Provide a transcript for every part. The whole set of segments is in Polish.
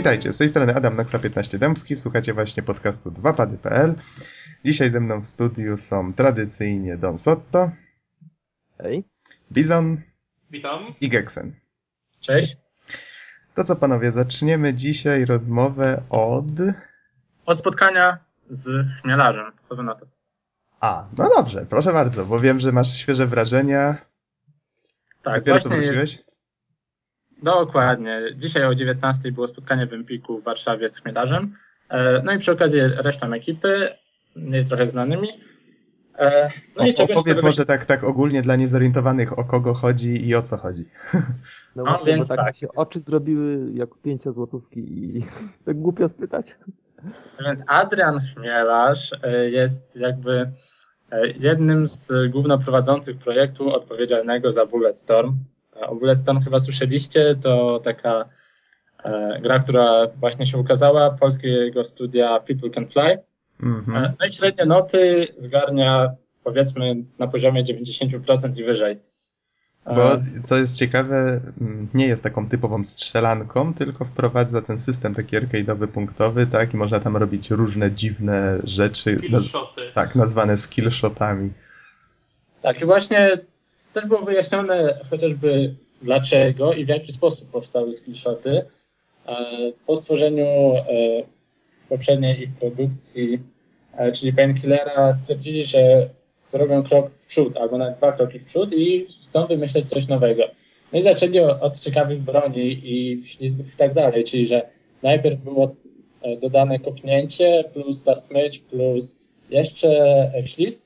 Witajcie, z tej strony Adam Noxa 15 Dębski, słuchacie właśnie podcastu 2pady.pl. Dzisiaj ze mną w studiu są tradycyjnie Don Sotto, Hej. Bizon Witam. i Geksen. Cześć. To co panowie, zaczniemy dzisiaj rozmowę od... Od spotkania z chmielarzem. Co wy na to? A, no dobrze, proszę bardzo, bo wiem, że masz świeże wrażenia. Tak, Dopiero co właśnie. wróciłeś? Dokładnie. Dzisiaj o 19 było spotkanie w Empiku w Warszawie z chmielarzem. E, No i przy okazji resztą ekipy, mniej trochę znanymi. E, No i O, czegoś opowiedz może tak, tak ogólnie dla niezorientowanych, o kogo chodzi i o co chodzi. No, No, właśnie, więc tak, tak. się oczy zrobiły jak pięciozłotówki i tak głupio spytać. Więc Adrian Chmielarz e, jest jakby jednym z głównoprowadzących projektu odpowiedzialnego za Bulletstorm. E, O Bulletstorm chyba słyszeliście, to taka e, gra, która właśnie się ukazała, polskiego studia People Can Fly. Mhm. E, No i średnie noty zgarnia powiedzmy na poziomie 90% i wyżej. E, Bo co jest ciekawe, mm, nie jest taką typową strzelanką, tylko wprowadza ten system taki arcade'owy, punktowy, tak? I można tam robić różne dziwne rzeczy, naz- Skillshoty. tak, nazwane skillshotami. Tak, i właśnie też było wyjaśnione chociażby dlaczego i w jaki sposób powstały skillshoty. E, Po stworzeniu e, poprzedniej ich produkcji, e, czyli Painkillera, stwierdzili, że zrobią krok w przód, albo nawet dwa kroki w przód i chcą wymyśleć coś nowego. No i zaczęli od ciekawych broni i ślizgów i tak dalej, czyli że najpierw było dodane kopnięcie, plus ta smycz, plus jeszcze ślizg,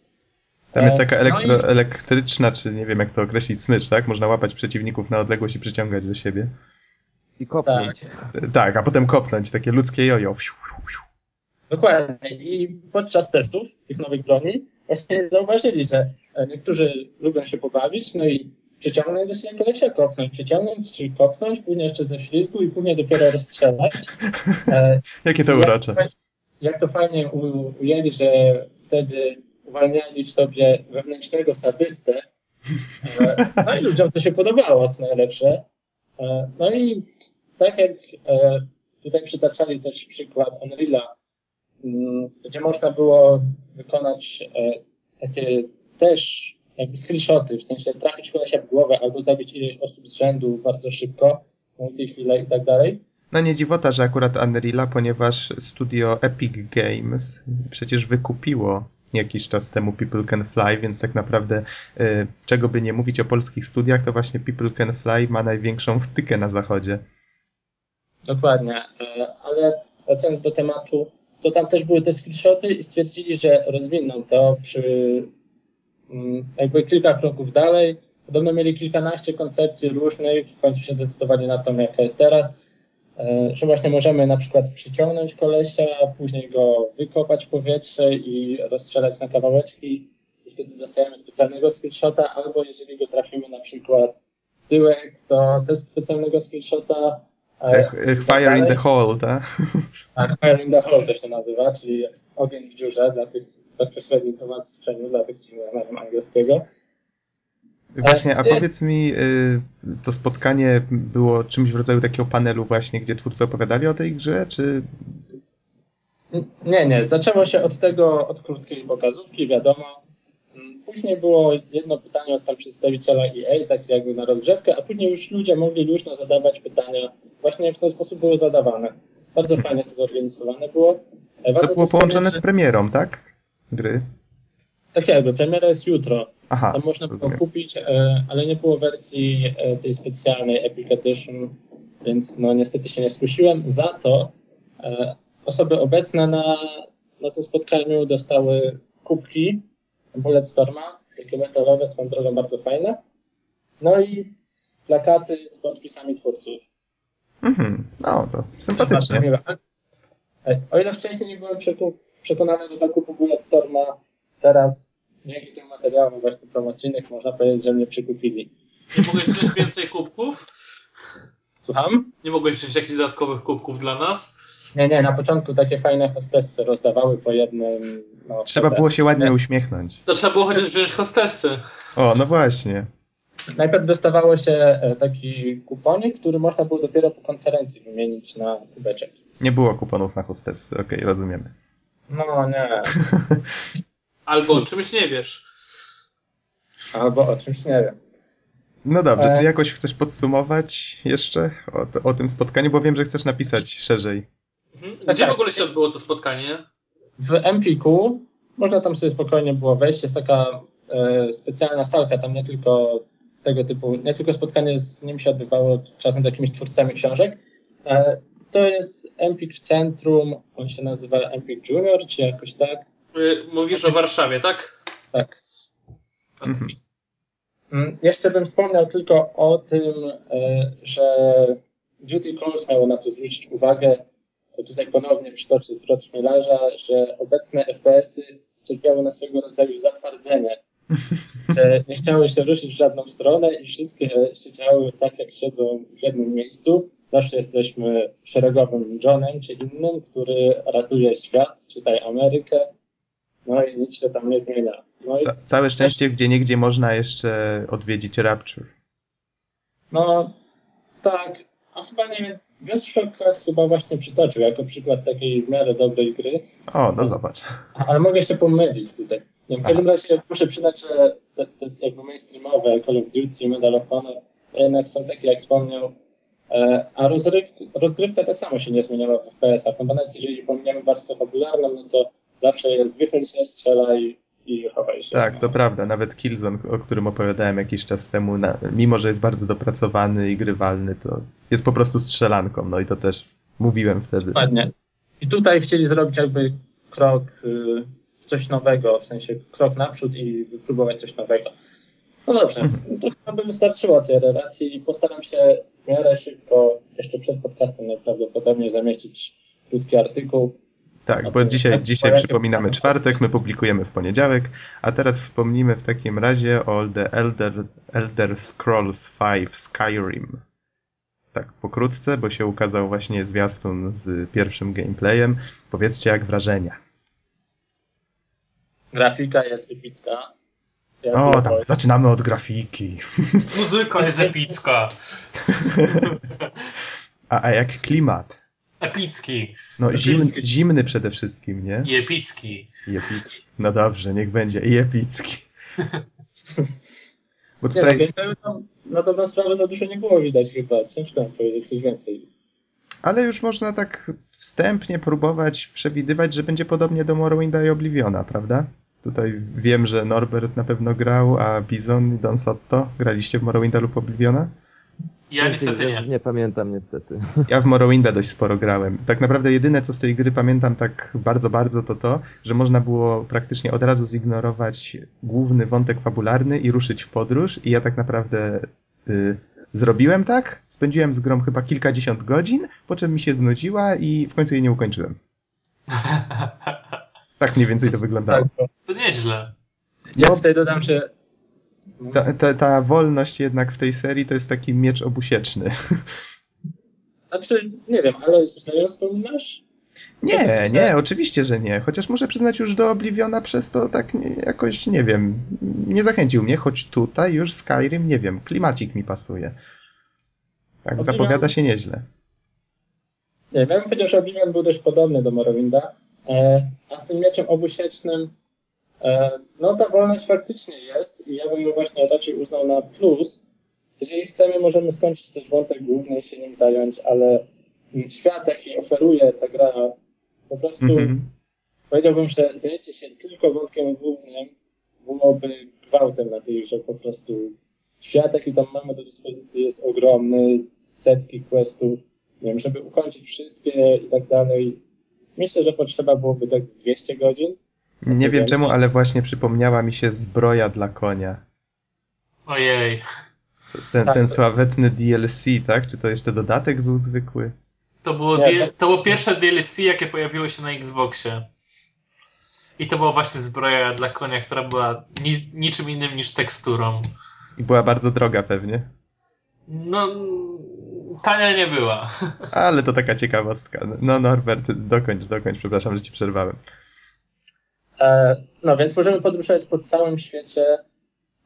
Tam jest taka no elektro, i- elektryczna, czy nie wiem jak to określić, smycz, tak? Można łapać przeciwników na odległość i przyciągać do siebie. I kopnąć. E, Tak, a potem kopnąć, takie ludzkie jojo. Dokładnie. I podczas testów tych nowych broni właśnie zauważyli, że e, niektórzy lubią się pobawić, no i przyciągnąć do siebie kolesia, kopnąć, przyciągnąć, czyli kopnąć, później jeszcze ze ślizgu i później dopiero rozstrzelać. E, Jakie to jak, urocze. jak to fajnie ujęli, że wtedy uwalniali w sobie wewnętrznego sadystę. E, no i ludziom to się podobało, co najlepsze. E, no i tak jak e, tutaj przytaczali też przykład Unreal'a, mm, gdzie można było wykonać takie też jakby screenshoty, w sensie trafić kolesia w głowę albo zabić ileś osób z rzędu bardzo szybko, multi-chwilę i tak dalej. No nie dziwota, że akurat Unreal'a, ponieważ studio Epic Games przecież wykupiło jakiś czas temu People Can Fly, więc tak naprawdę y, czego by nie mówić o polskich studiach, to właśnie People Can Fly ma największą wtykę na zachodzie. Dokładnie, e, ale wracając do tematu, to tam też były te screenshoty i stwierdzili, że rozwiną to przy mm, jakby kilka kroków dalej. Podobno mieli kilkanaście koncepcji różnych, w końcu się zdecydowali na tą, jaka jest teraz, że właśnie możemy na przykład przyciągnąć kolesia, później go wykopać w powietrze i rozstrzelać na kawałeczki i wtedy dostajemy specjalnego screenshota, albo jeżeli go trafimy na przykład w tyłek, to też specjalnego screenshota e, Jak, y, Fire in the hole, tak? tak, Fire in the Hole to się nazywa, czyli ogień w dziurze dla tych bezpośrednim tłumaczeniu, dla tych, którzy nie znają angielskiego. Właśnie, a powiedz mi, y, to spotkanie było czymś w rodzaju takiego panelu właśnie, gdzie twórcy opowiadali o tej grze, czy... Nie, nie, zaczęło się od tego, od krótkiej pokazówki, wiadomo. Mm, Później było jedno pytanie od tam przedstawiciela EA, tak jakby na rozgrzewkę, a później już ludzie mogli luźno zadawać pytania. Właśnie w ten sposób były zadawane. Bardzo fajnie to zorganizowane było. E, warto To było połączone z premierą, tak? Gry. Tak jakby, premiera jest jutro. Aha, Tam można było rozumiem. kupić, e, ale nie było wersji e, tej specjalnej Epic Edition, więc no niestety się nie skusiłem. Za to e, osoby obecne na, na tym spotkaniu dostały kubki Bulletstorma, takie metalowe, swoją drogą bardzo fajne. No i plakaty z podpisami twórców. Mhm, no to Bardzo sympatycznie. miłe. E, O ile wcześniej nie byłem przekonany do zakupu Bulletstorma, teraz dzięki tym materiałom właśnie promocyjnych można powiedzieć, że mnie przekupili. Nie mogłeś wziąć więcej kubków? Słucham? Nie mogłeś wziąć jakichś dodatkowych kubków dla nas? Nie, nie, na początku takie fajne hostessy rozdawały po jednym. No, Trzeba było się ładnie uśmiechnąć. To trzeba było chociaż wziąć hostessy. O, no właśnie. najpierw dostawało się e, taki kuponik, który można było dopiero po konferencji wymienić na kubeczek. Nie było kuponów na hostessy, okej, rozumiemy. No nie, Albo o czymś nie wiesz. albo o czymś nie wiem. No dobrze, E. czy jakoś chcesz podsumować jeszcze o, o tym spotkaniu, bo wiem, że chcesz napisać szerzej. Mhm. Tak, Gdzie w tak. ogóle się odbyło to spotkanie? W Empiku można tam sobie spokojnie było wejść. Jest taka e, specjalna salka, tam nie tylko tego typu, nie tylko spotkanie z nim się odbywało czasem z jakimiś twórcami książek. E, to jest Empik w centrum, on się nazywa Empik Junior, czy jakoś tak. Y, Mówisz o Warszawie, tak? Tak. Mhm. Mm, Jeszcze bym wspomniał tylko o tym, e, że Duty Calls miało na to zwrócić uwagę. Tutaj ponownie przytoczę zwrot chmielarza, że obecne FPS-y cierpiały na swego rodzaju zatwardzenie. Że nie chciały się ruszyć w żadną stronę i wszystkie siedziały tak, jak siedzą w jednym miejscu. Zawsze jesteśmy szeregowym Johnem czy innym, który ratuje świat, czytaj Amerykę. No i nic się tam nie zmienia. No Ca całe szczęście, gdzie niegdzie można jeszcze odwiedzić Rapture. No tak, a chyba nie Bioshock chyba właśnie przytoczył jako przykład takiej w miarę dobrej gry, O, no zobacz. ale mogę się pomylić tutaj. W każdym razie muszę przyznać, że te, te jakby mainstreamowe Call of Duty, Medal of Honor jednak są takie, jak wspomniał, e, a rozrywka, rozgrywka tak samo się nie zmieniała w FPS-ach, no bo nawet jeżeli pominiemy warstwę fabularną, no to zawsze jest wychyl się, strzelaj i chowaj się. Tak, to prawda. Nawet Killzone, o którym opowiadałem jakiś czas temu, na, mimo że jest bardzo dopracowany i grywalny, to jest po prostu strzelanką. No i to też mówiłem wtedy. Dokładnie. I tutaj chcieli zrobić jakby krok y, w coś nowego, w sensie krok naprzód i wypróbować coś nowego. No dobrze, to chyba by wystarczyło tej relacji i postaram się w miarę szybko, jeszcze przed podcastem najprawdopodobniej zamieścić krótki artykuł. Tak, bo dzisiaj, dzisiaj przypominamy czwartek, my publikujemy w poniedziałek, a teraz wspomnimy w takim razie o The Elder, Elder Scrolls V Skyrim. Tak, pokrótce, bo się ukazał właśnie zwiastun z pierwszym gameplayem. Powiedzcie, jak wrażenia. Grafika jest epicka. Ja O, tam, zaczynamy od grafiki. Muzyka jest epicka. A, a jak klimat? Epicki. No, zim, Epicki. zimny przede wszystkim, nie? I epicki. I epicki. No dobrze, niech będzie. I epicki. Bo Nie, no, tutaj, gameplayu to na dobrą sprawę za dużo nie było widać chyba. Ciężko mi powiedzieć coś więcej. ale już można tak wstępnie próbować przewidywać, że będzie podobnie do Morrowinda i Obliviona, prawda? Tutaj wiem, że Norbert na pewno grał, a Bizon i Don Sotto graliście w Morrowinda lub Obliviona? Ja niestety nie. Nie pamiętam niestety. Ja w Morrowinda dość sporo grałem. Tak naprawdę jedyne, co z tej gry pamiętam tak bardzo, bardzo, to to, że można było praktycznie od razu zignorować główny wątek fabularny i ruszyć w podróż i ja tak naprawdę y, zrobiłem tak, spędziłem z grą chyba kilkadziesiąt godzin, po czym mi się znudziła i w końcu jej nie ukończyłem. Tak mniej więcej to wyglądało. Tak, To nieźle. ja tutaj dodam, że Ta, ta, ta wolność jednak w tej serii to jest taki miecz obusieczny. Znaczy, nie wiem, ale ją wspominasz? Nie, nie, oczywiście, że nie. Chociaż muszę przyznać, już do Obliviona przez to tak nie, jakoś, nie wiem, nie zachęcił mnie, choć tutaj już Skyrim, nie wiem, klimacik mi pasuje. Tak, Oblivion- zapowiada się nieźle. Nie, ja bym powiedział, że Oblivion był dość podobny do Morrowinda, e, a z tym mieczem obusiecznym, no ta wolność faktycznie jest i ja bym ją właśnie raczej uznał na plus. Jeżeli chcemy, możemy skończyć też wątek główny i się nim zająć, ale świat, jaki oferuje ta gra, po prostu Mhm. powiedziałbym, że zajęcie się tylko wątkiem głównym byłoby gwałtem na tej grze po prostu. Świat, jaki tam mamy do dyspozycji jest ogromny, setki questów, nie wiem, żeby ukończyć wszystkie i tak dalej. Myślę, że potrzeba byłoby tak z 200 godzin. Nie wiem czemu, ale właśnie przypomniała mi się zbroja dla konia. Ojej. Ten, Tak. ten sławetny DLC, tak? Czy to jeszcze dodatek był zwykły? To było, Nie, to było pierwsze DLC, jakie pojawiło się na Xboxie. I to była właśnie zbroja dla konia, która była ni niczym innym niż teksturą. I była bardzo droga pewnie. No, tania nie była. Ale to taka ciekawostka. No Norbert, dokończ, dokończ, przepraszam, że ci przerwałem. E, no więc możemy podróżować po całym świecie.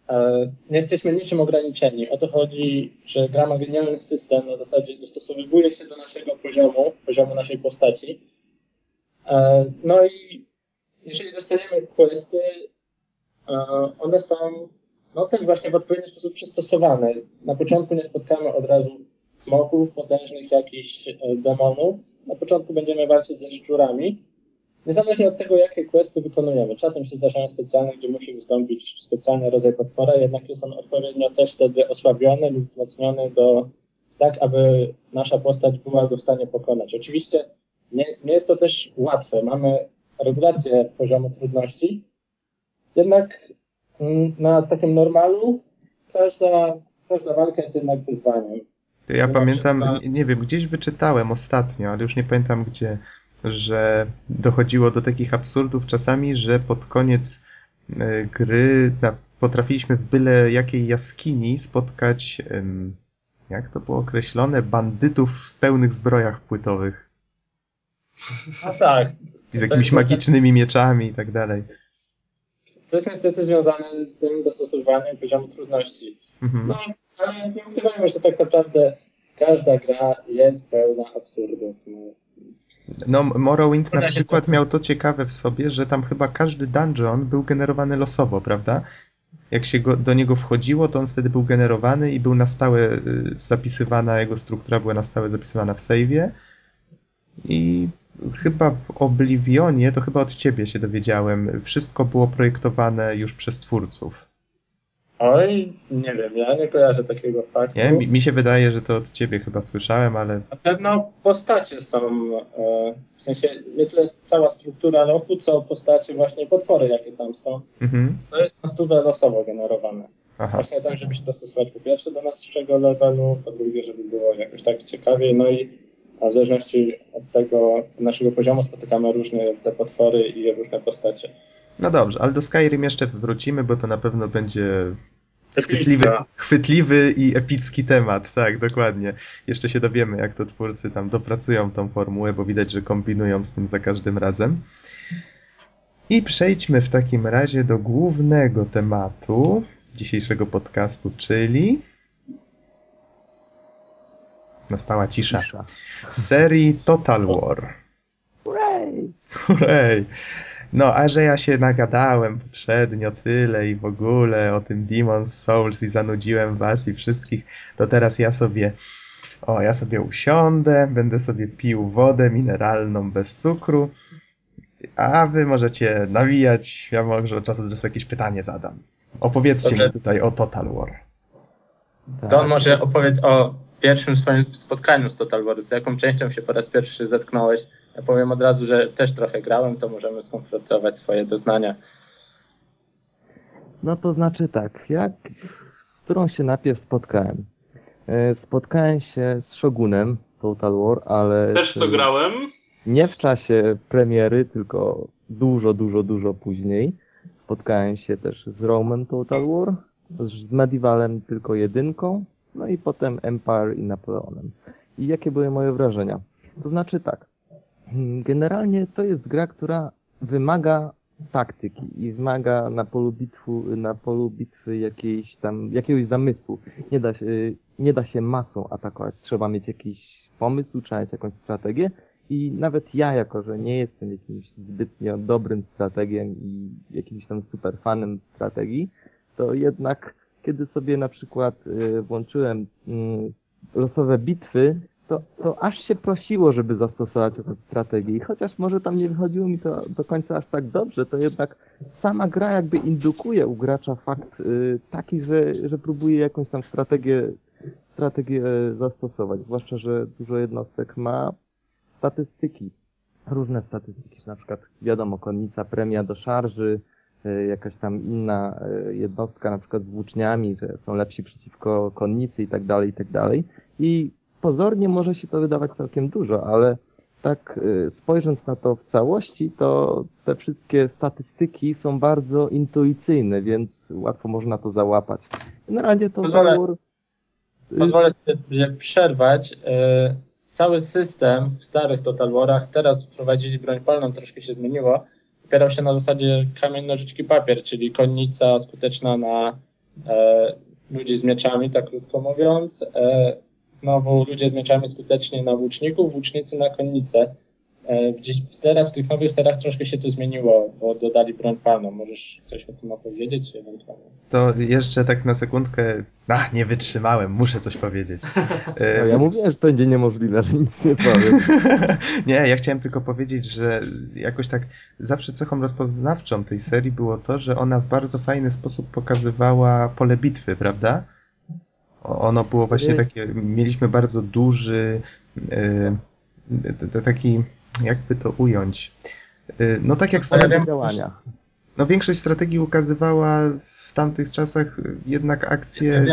e, nie jesteśmy niczym ograniczeni. O to chodzi, że gra ma genialny system, na zasadzie dostosowuje się do naszego poziomu, poziomu naszej postaci. E, no i jeżeli dostaniemy questy, one są no też właśnie w odpowiedni sposób przystosowane. Na początku nie spotkamy od razu smoków, potężnych jakichś demonów. Na początku będziemy walczyć ze szczurami, Niezależnie od tego, jakie questy wykonujemy. Czasem się zdarzają specjalne, gdzie musi wystąpić specjalny rodzaj potwora, jednak jest on odpowiednio też wtedy osłabiony lub wzmocniony do, tak, aby nasza postać była go w stanie pokonać. Oczywiście nie, nie jest to też łatwe. Mamy regulację poziomu trudności, jednak mm, na takim normalu każda, każda walka jest jednak wyzwaniem. To ja pamiętam, nie wiem, gdzieś wyczytałem ostatnio, ale już nie pamiętam gdzie, że dochodziło do takich absurdów czasami, że pod koniec e, gry potrafiliśmy w byle jakiej jaskini spotkać, jak to było określone, bandytów w pełnych zbrojach płytowych. No tak. Z jakimiś magicznymi mieczami i tak dalej. To jest niestety związane z tym dostosowywaniem poziomu trudności. Mhm. No, ale nie ukrywajmy, że tak naprawdę każda gra jest pełna absurdów. No. No, Morrowind na przykład miał to ciekawe w sobie, że tam chyba każdy dungeon był generowany losowo, prawda? Jak się go, do niego wchodziło, to on wtedy był generowany i był na stałe y, zapisywana, jego struktura była na stałe zapisywana w save'ie. I chyba w Oblivionie, to chyba od ciebie się dowiedziałem, wszystko było projektowane już przez twórców. Oj, nie wiem, ja nie kojarzę takiego faktu. Nie, mi, mi się wydaje, że to od ciebie chyba słyszałem, ale... Na pewno postacie są, e, w sensie nie tyle cała struktura lochu, co postacie właśnie potwory, jakie tam są. Mhm. To jest na stówę losowo generowane. Aha. Właśnie tak, żeby się dostosować po pierwsze do naszego levelu, po drugie, żeby było jakoś tak ciekawiej, no i w zależności od tego naszego poziomu spotykamy różne te potwory i różne postacie. No dobrze, ale do Skyrim jeszcze wrócimy, bo to na pewno będzie chwytliwy, chwytliwy i epicki temat, tak, dokładnie. Jeszcze się dowiemy, jak to twórcy tam dopracują tą formułę, bo widać, że kombinują z tym za każdym razem. I przejdźmy w takim razie do głównego tematu dzisiejszego podcastu, czyli nastała cisza. Serii Total War. Hooray! Hooray! No, a że ja się nagadałem poprzednio tyle i w ogóle o tym Demon's Souls i zanudziłem was i wszystkich, to teraz ja sobie o, ja sobie usiądę, będę sobie pił wodę mineralną bez cukru, a wy możecie nawijać, ja może od czasu do czasu jakieś pytanie zadam. Opowiedzcie Dobrze. mi tutaj o Total War. Don może opowiedz o pierwszym swoim spotkaniu z Total War, z jaką częścią się po raz pierwszy zetknąłeś. Ja powiem od razu, że też trochę grałem, to możemy skonfrontować swoje doznania. No to znaczy tak, jak z którą się najpierw spotkałem? E, spotkałem się z Shogunem Total War, ale... Też to grałem? Nie w czasie premiery, tylko dużo, dużo, dużo później. Spotkałem się też z Roman Total War, z Medievalem tylko jedynką, no i potem Empire i Napoleonem. I jakie były moje wrażenia? To znaczy tak, generalnie to jest gra, która wymaga taktyki i wymaga na polu, bitwu, na polu bitwy jakiejś tam, jakiegoś zamysłu. Nie da, się, nie da się masą atakować. Trzeba mieć jakiś pomysł, trzeba mieć jakąś strategię i nawet ja, jako że nie jestem jakimś zbytnio dobrym strategiem i jakimś tam super fanem strategii, to jednak kiedy sobie na przykład y, włączyłem mm, losowe bitwy, to, to aż się prosiło, żeby zastosować tę strategię. I chociaż może tam nie wychodziło mi to do końca aż tak dobrze, to jednak sama gra jakby indukuje u gracza fakt y, taki, że, że próbuje jakąś tam strategię, strategię zastosować. Zwłaszcza, że dużo jednostek ma statystyki, różne statystyki, na przykład wiadomo, konnica premia do szarży, E, jakaś tam inna e, jednostka, na przykład z włóczniami, że są lepsi przeciwko konnicy i tak dalej, i tak dalej. I pozornie może się to wydawać całkiem dużo, ale tak e, spojrząc na to w całości, to te wszystkie statystyki są bardzo intuicyjne, więc łatwo można to załapać. Generalnie to pozwolę, War... pozwolę sobie przerwać. Cały system w starych Total Warach, teraz wprowadzili broń palną, troszkę się zmieniło, opierał się na zasadzie kamień, nożyczki, papier, czyli konnica skuteczna na e, ludzi z mieczami, tak krótko mówiąc. E, znowu ludzie z mieczami skutecznie na włóczników, włócznicy na konnice. E, teraz w tych nowych serach troszkę się to zmieniło, bo dodali broń palną. Możesz coś o tym opowiedzieć ewentualnie? To jeszcze tak na sekundkę. A, nie wytrzymałem, muszę coś powiedzieć. No, ja mówiłem, że to będzie niemożliwe, że nic nie powiem. nie, ja chciałem tylko powiedzieć, że jakoś tak zawsze cechą rozpoznawczą tej serii było to, że ona w bardzo fajny sposób pokazywała pole bitwy, prawda? Ono było właśnie takie, mieliśmy bardzo duży, yy, taki jakby to ująć. Y, no tak jak strategia działania. No większość strategii ukazywała w tamtych czasach jednak akcje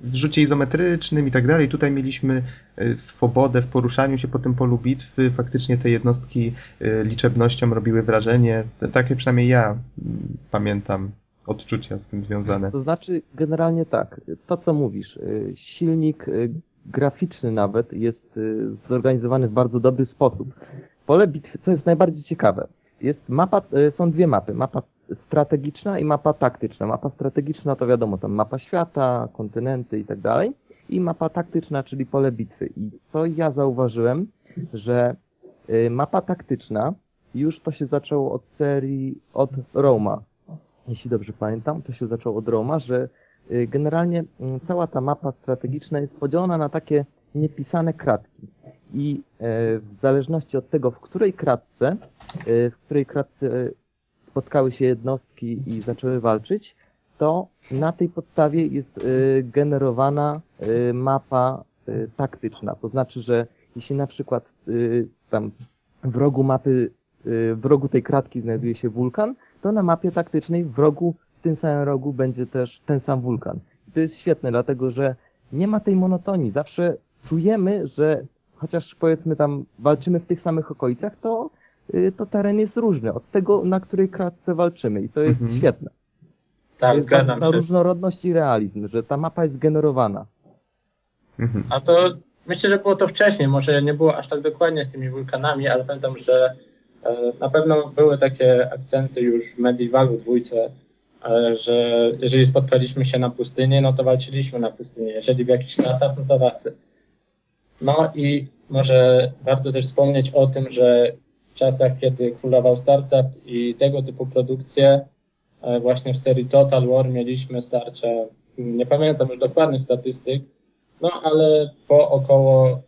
w rzucie izometrycznym i tak dalej. Tutaj mieliśmy y, swobodę w poruszaniu się po tym polu bitwy. Faktycznie te jednostki liczebnością robiły wrażenie. Takie przynajmniej ja pamiętam odczucia z tym związane. To znaczy generalnie tak, to co mówisz, silnik graficzny nawet jest zorganizowany w bardzo dobry sposób. Pole bitwy, co jest najbardziej ciekawe, jest mapa, są dwie mapy, mapa strategiczna i mapa taktyczna. Mapa strategiczna to wiadomo, tam mapa świata, kontynenty i tak dalej. I mapa taktyczna, czyli pole bitwy. I co ja zauważyłem, że mapa taktyczna, już to się zaczęło od serii, od Roma. Jeśli dobrze pamiętam, to się zaczęło od Roma, że e, generalnie mm, cała ta mapa strategiczna jest podzielona na takie niepisane kratki i e, w zależności od tego, w której kratce, e, w której kratce spotkały się jednostki i zaczęły walczyć, to na tej podstawie jest generowana mapa taktyczna. To znaczy, że jeśli na przykład tam w rogu mapy, w rogu tej kratki znajduje się wulkan, to na mapie taktycznej w rogu, w tym samym rogu będzie też ten sam wulkan. I to jest świetne, dlatego że nie ma tej monotonii. Zawsze czujemy, że chociaż powiedzmy tam walczymy w tych samych okolicach, to, y, to teren jest różny od tego, na której kratce walczymy i to jest mhm. świetne. Tak, zgadzam ta, ta różnorodność i realizm, że ta mapa jest generowana. Mhm. A to myślę, że było to wcześniej, może nie było aż tak dokładnie z tymi wulkanami, ale pamiętam, że na pewno były takie akcenty już w Medievalu dwójce, e, że jeżeli spotkaliśmy się na pustyni, no to walczyliśmy na pustyni. Jeżeli w jakichś lasach, no to lasy. No i może warto też wspomnieć o tym, że w czasach, kiedy królował StarCraft i tego typu produkcje, e, właśnie w serii Total War mieliśmy starcze, nie pamiętam już dokładnych statystyk, no ale po około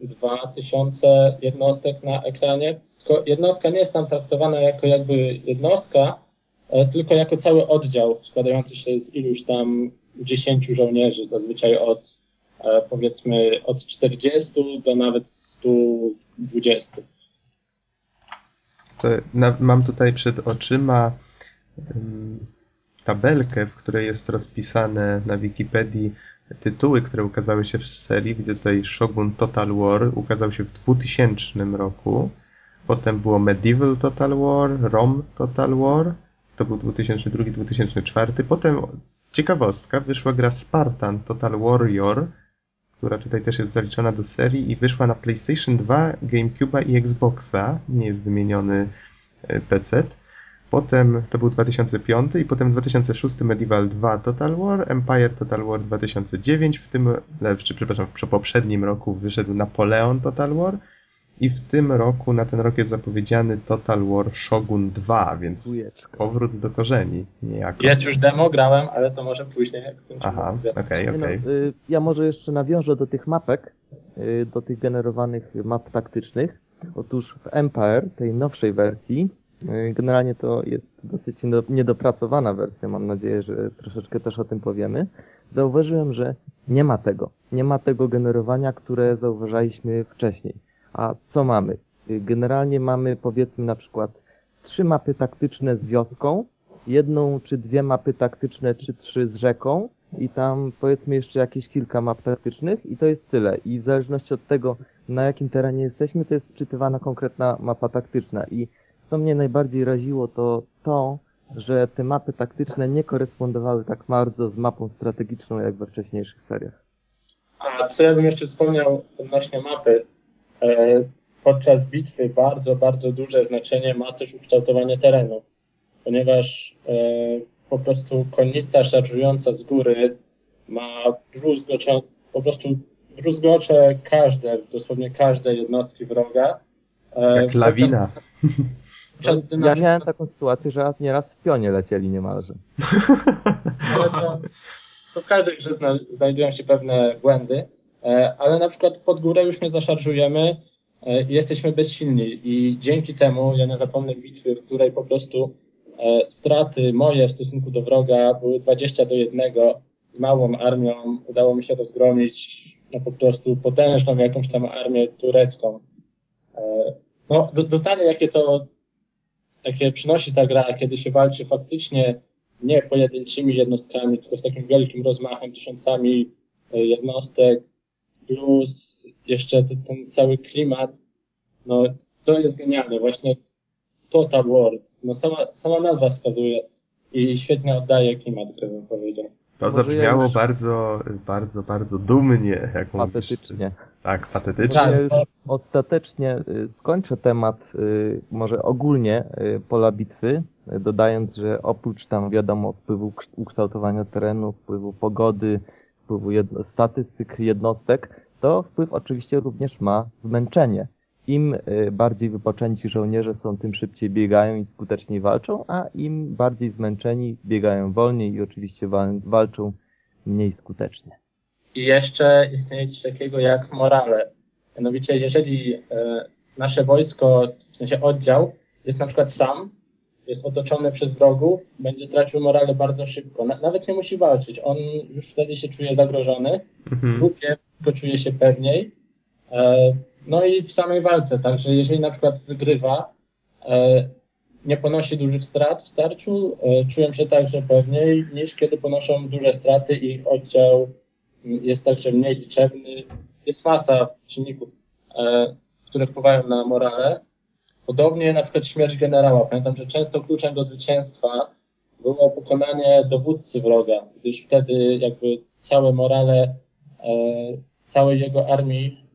2000 jednostek na ekranie. Tylko jednostka nie jest tam traktowana jako jakby jednostka, e, tylko jako cały oddział składający się z iluś tam 10 żołnierzy, zazwyczaj od E, powiedzmy od 40 do nawet 120. To na, mam tutaj przed oczyma tabelkę, w której jest rozpisane na Wikipedii tytuły, które ukazały się w serii. Widzę tutaj Shogun Total War, ukazał się w 2000 roku. Potem było Medieval Total War, Rom Total War, to był 2002-2004. Potem ciekawostka, wyszła gra Spartan Total Warrior, która tutaj też jest zaliczona do serii i wyszła na PlayStation 2, GameCube'a i Xboxa. Nie jest wymieniony e, PC. Potem to był 2005 i potem 2006 Medieval 2 Total War, Empire Total War 2009, w tym, czy przepraszam, w poprzednim roku wyszedł Napoleon Total War i w tym roku, na ten rok jest zapowiedziany Total War Shogun 2, więc powrót do korzeni niejako. Jest już demo, grałem, ale to może później, jak skończymy. Aha, okej, okej. Okay, okay. no, ja może jeszcze nawiążę do tych mapek, y, do tych generowanych map taktycznych. Otóż w Empire, tej nowszej wersji, y, generalnie to jest dosyć niedopracowana wersja, mam nadzieję, że troszeczkę też o tym powiemy. Zauważyłem, że nie ma tego. Nie ma tego generowania, które zauważaliśmy wcześniej a co mamy? Generalnie mamy powiedzmy na przykład trzy mapy taktyczne z wioską, jedną czy dwie mapy taktyczne, czy trzy z rzeką i tam powiedzmy jeszcze jakieś kilka map taktycznych i to jest tyle. I w zależności od tego, na jakim terenie jesteśmy, to jest wczytywana konkretna mapa taktyczna. I co mnie najbardziej raziło, to to, że te mapy taktyczne nie korespondowały tak bardzo z mapą strategiczną, jak we wcześniejszych seriach. A co ja bym jeszcze wspomniał odnośnie mapy, E, podczas bitwy bardzo, bardzo duże znaczenie ma też ukształtowanie terenu, ponieważ e, po prostu konnica szarżująca z góry ma druzgocze, po prostu druzgocze każde, dosłownie każde jednostki wroga. E, Jak lawina. Ja miałem taką sytuację, że nieraz w pionie lecieli niemalże. Ale to, to w każdej grze zna, znajdują się pewne błędy, e, ale na przykład pod górę już nie zaszarżujemy e, i jesteśmy bezsilni i dzięki temu ja nie zapomnę bitwy, w której po prostu straty moje w stosunku do wroga były 20 do 1 z małą armią udało mi się rozgromić no, po prostu potężną jakąś tam armię turecką. No, dostanie jakie to takie przynosi ta gra, kiedy się walczy faktycznie nie pojedynczymi jednostkami, tylko z takim wielkim rozmachem, tysiącami e, jednostek, plus jeszcze ten, ten cały klimat, no to jest genialne. Właśnie Total World, no sama, sama nazwa wskazuje i świetnie oddaje klimat gry, bym powiedział. To zabrzmiało już... bardzo, bardzo, bardzo dumnie. Jak patetycznie. Mówisz. Tak, patetycznie. Tak, ostatecznie y, skończę temat y, może ogólnie y, pola bitwy, dodając, że oprócz tam wiadomo wpływu ukształtowania terenu, wpływu pogody, wpływu jedno, statystyk jednostek, to wpływ oczywiście również ma zmęczenie. Im bardziej wypoczęci żołnierze są, tym szybciej biegają i skuteczniej walczą, a im bardziej zmęczeni biegają wolniej i oczywiście walczą mniej skutecznie. I jeszcze istnieje coś takiego jak morale. Mianowicie, jeżeli e, nasze wojsko, w sensie oddział, jest na przykład sam, jest otoczony przez wrogów, będzie tracił morale bardzo szybko. nawet nie musi walczyć. On już wtedy się czuje zagrożony. Mhm. W grupie czuje się pewniej. E, no i w samej walce, także jeżeli na przykład wygrywa, e, nie ponosi dużych strat w starciu, czują się także pewniej niż kiedy ponoszą duże straty i ich oddział jest także mniej liczebny. Jest masa czynników, e, które wpływają na morale. Podobnie na przykład śmierć generała. Pamiętam, że często kluczem do zwycięstwa było pokonanie dowódcy wroga, gdyż wtedy jakby całe morale e, całej jego armii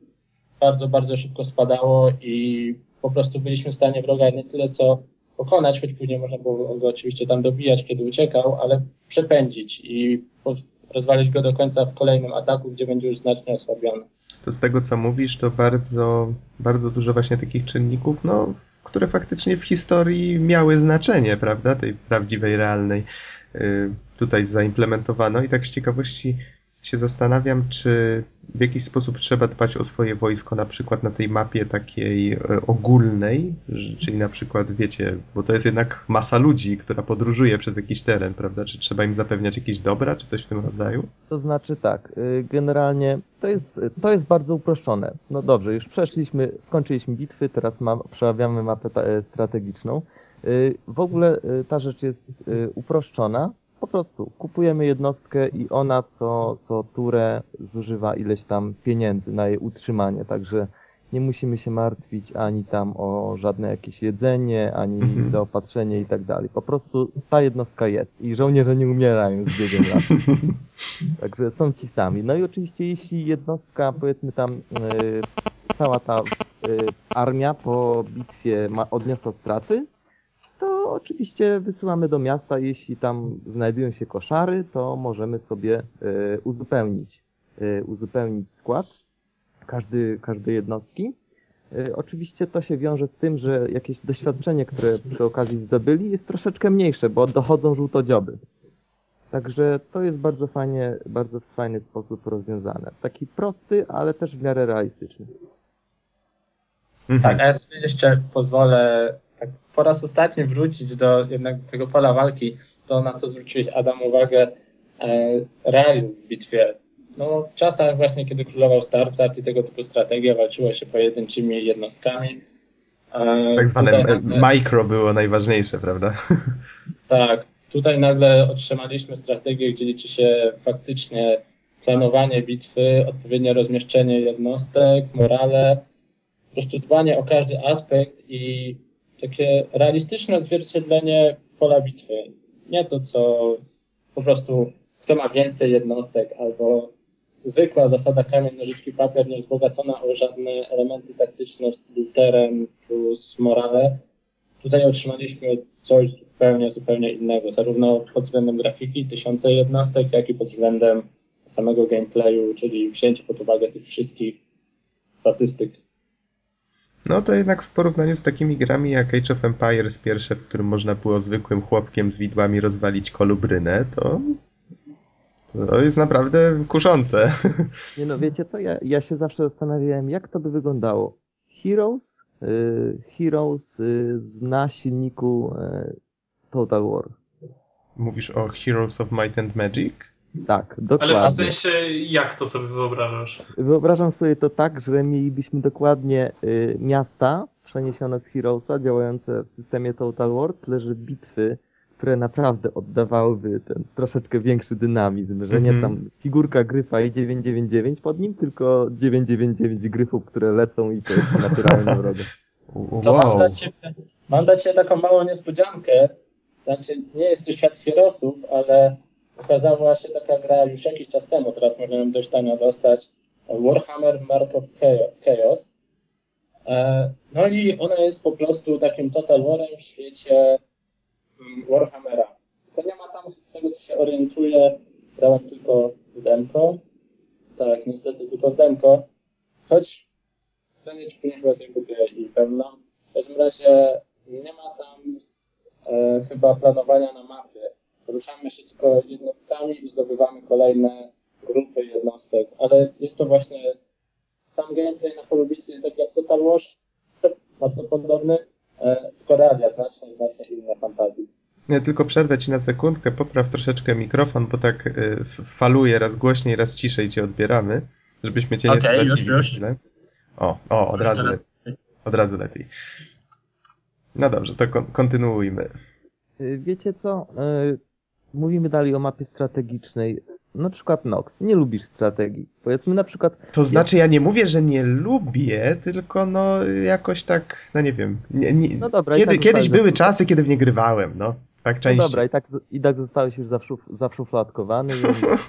bardzo, bardzo szybko spadało i po prostu byliśmy w stanie wroga nie tyle co pokonać, choć później można było go oczywiście tam dobijać, kiedy uciekał, ale przepędzić i rozwalić go do końca w kolejnym ataku, gdzie będzie już znacznie osłabiony. To z tego, co mówisz, to bardzo, bardzo dużo właśnie takich czynników, no, które faktycznie w historii miały znaczenie, prawda, tej prawdziwej, realnej, y, tutaj zaimplementowano. I tak z ciekawości się zastanawiam, czy w jakiś sposób trzeba dbać o swoje wojsko, na przykład na tej mapie takiej e, ogólnej, czyli na przykład, wiecie, bo to jest jednak masa ludzi, która podróżuje przez jakiś teren, prawda? Czy trzeba im zapewniać jakieś dobra, czy coś w tym rodzaju? To znaczy tak, y, generalnie to jest, to jest bardzo uproszczone. No dobrze, już przeszliśmy, skończyliśmy bitwy, teraz mam, przerabiamy mapę e, strategiczną. Y, w ogóle y, ta rzecz jest uproszczona, po prostu kupujemy jednostkę i ona co, co turę zużywa ileś tam pieniędzy na jej utrzymanie, także nie musimy się martwić ani tam o żadne jakieś jedzenie, ani mhm. zaopatrzenie i tak dalej. Po prostu ta jednostka jest i żołnierze nie umierają z biegiem lat. Także są ci sami. No i oczywiście jeśli jednostka, powiedzmy tam yy, cała ta yy, armia po bitwie ma, odniosła straty, oczywiście wysyłamy do miasta, jeśli tam znajdują się koszary, to możemy sobie e, uzupełnić, e, uzupełnić skład każdy, każdej jednostki. E, oczywiście to się wiąże z tym, że jakieś doświadczenie, które przy okazji zdobyli, jest troszeczkę mniejsze, bo dochodzą żółtodzioby. Także to jest bardzo fajnie, bardzo fajny sposób rozwiązane. Taki prosty, ale też w miarę realistyczny. Tak, a ja sobie jeszcze pozwolę tak po raz ostatni wrócić do jednak tego pola walki, to na co zwróciłeś Adam uwagę, e, realizm w bitwie. No, w czasach właśnie, kiedy królował StarCraft i tego typu strategia, walczyło się pojedynczymi jednostkami. E, tak zwane nagle... mikro było najważniejsze, prawda? Tak. Tutaj nagle otrzymaliśmy strategię, gdzie liczy się faktycznie planowanie bitwy, odpowiednie rozmieszczenie jednostek, morale, po prostu dbanie o każdy aspekt i takie realistyczne odzwierciedlenie pola bitwy. Nie to, co po prostu kto ma więcej jednostek, albo zwykła zasada kamień, nożyczki, papier, nie wzbogacona o żadne elementy taktyczne w stylu teren plus morale. Tutaj otrzymaliśmy coś zupełnie, zupełnie innego, zarówno pod względem grafiki, tysiące jednostek, jak i pod względem samego gameplayu, czyli wzięcie pod uwagę tych wszystkich statystyk. No to jednak w porównaniu z takimi grami jak Age of Empires pierwsze, w którym można było zwykłym chłopkiem z widłami rozwalić kolubrynę, to to jest naprawdę kuszące. Nie no, wiecie co, ja, ja się zawsze zastanawiałem, jak to by wyglądało. Heroes, y, Heroes y, zna silniku y, Total War. Mówisz o Heroes of Might and Magic? Tak, Ale dokładnie. w sensie, jak to sobie wyobrażasz? Wyobrażam sobie to tak, że mielibyśmy dokładnie y, miasta przeniesione z Heroesa, działające w systemie Total War, tyle że bitwy, które naprawdę oddawałyby ten troszeczkę większy dynamizm, że nie Mhm. tam figurka gryfa i 999 pod nim, tylko 999 gryfów, które lecą i to jest naturalnym wrogiem. To mam, Wow. dla ciebie, mam dla Ciebie taką małą niespodziankę. Znaczy, nie jest to świat Heroesów, ale ukazała się taka gra już jakiś czas temu, teraz można ją dość tanio dostać. Warhammer Mark of Chaos. E, No i ona jest po prostu takim Total Warem w świecie mm, Warhammera. Tylko nie ma tam, z tego co się orientuję, grałem tylko demko. Tak, niestety tylko demko. Choć Pytanie, czy później chyba sobie kupię i pełną. W każdym razie nie ma tam e, chyba planowania na mapie. Poruszamy się tylko jednostkami i zdobywamy kolejne grupy jednostek, ale jest to właśnie sam gameplay na polu bitwy jest taki jak Total War, bardzo podobny, e, tylko realia znacznie, znacznie inne fantazji. Nie, tylko przerwę ci na sekundkę, popraw troszeczkę mikrofon, bo tak y, f- faluje raz głośniej, raz ciszej cię odbieramy, żebyśmy cię nie Okej, już, stracili. już. chwilę. O, o, od razu, Teraz- lepiej, od razu lepiej. No dobrze, to kon- kontynuujmy. Y, Wiecie co? Y, Mówimy dalej o mapie strategicznej. Na przykład Nox, nie lubisz strategii. Powiedzmy na przykład, To znaczy, ja nie mówię, że nie lubię, tylko no jakoś tak, no nie wiem. Nie, nie, No dobra, kiedy, tak kiedyś były czasy, kiedy w nie grywałem, no. Tak no częściej. dobra, i tak, i tak zostałeś już zaszuf, zaszufladkowany. więc-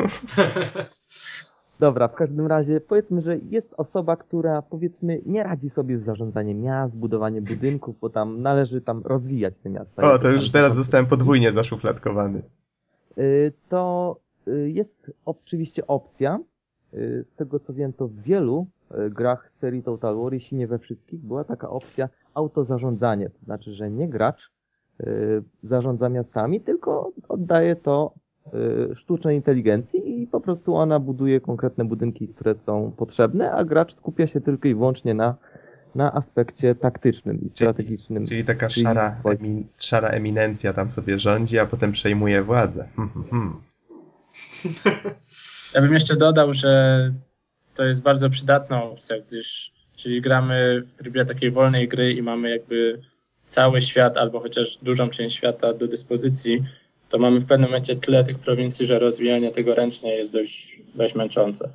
Dobra, w każdym razie powiedzmy, że jest osoba, która powiedzmy nie radzi sobie z zarządzaniem miast, budowaniem budynków, bo tam należy tam rozwijać te miasta. O, to już teraz zostałem podwójnie zaszufladkowany. Y, To y, jest oczywiście opcja. Y, Z tego co wiem, to w wielu grach serii Total War, jeśli nie we wszystkich, była taka opcja autozarządzanie. To znaczy, że nie gracz zarządza miastami, tylko oddaje to sztucznej inteligencji i po prostu ona buduje konkretne budynki, które są potrzebne, a gracz skupia się tylko i wyłącznie na, na aspekcie taktycznym i strategicznym. Czyli taka Czyli szara, wojsk. emi, szara eminencja tam sobie rządzi, a potem przejmuje władzę. Hmm, hmm, hmm. Ja bym jeszcze dodał, że to jest bardzo przydatna opcja, gdyż czyli gramy w trybie takiej wolnej gry i mamy jakby cały świat albo chociaż dużą część świata do dyspozycji, to mamy w pewnym momencie tyle tych prowincji, że rozwijanie tego ręcznie jest dość, dość męczące.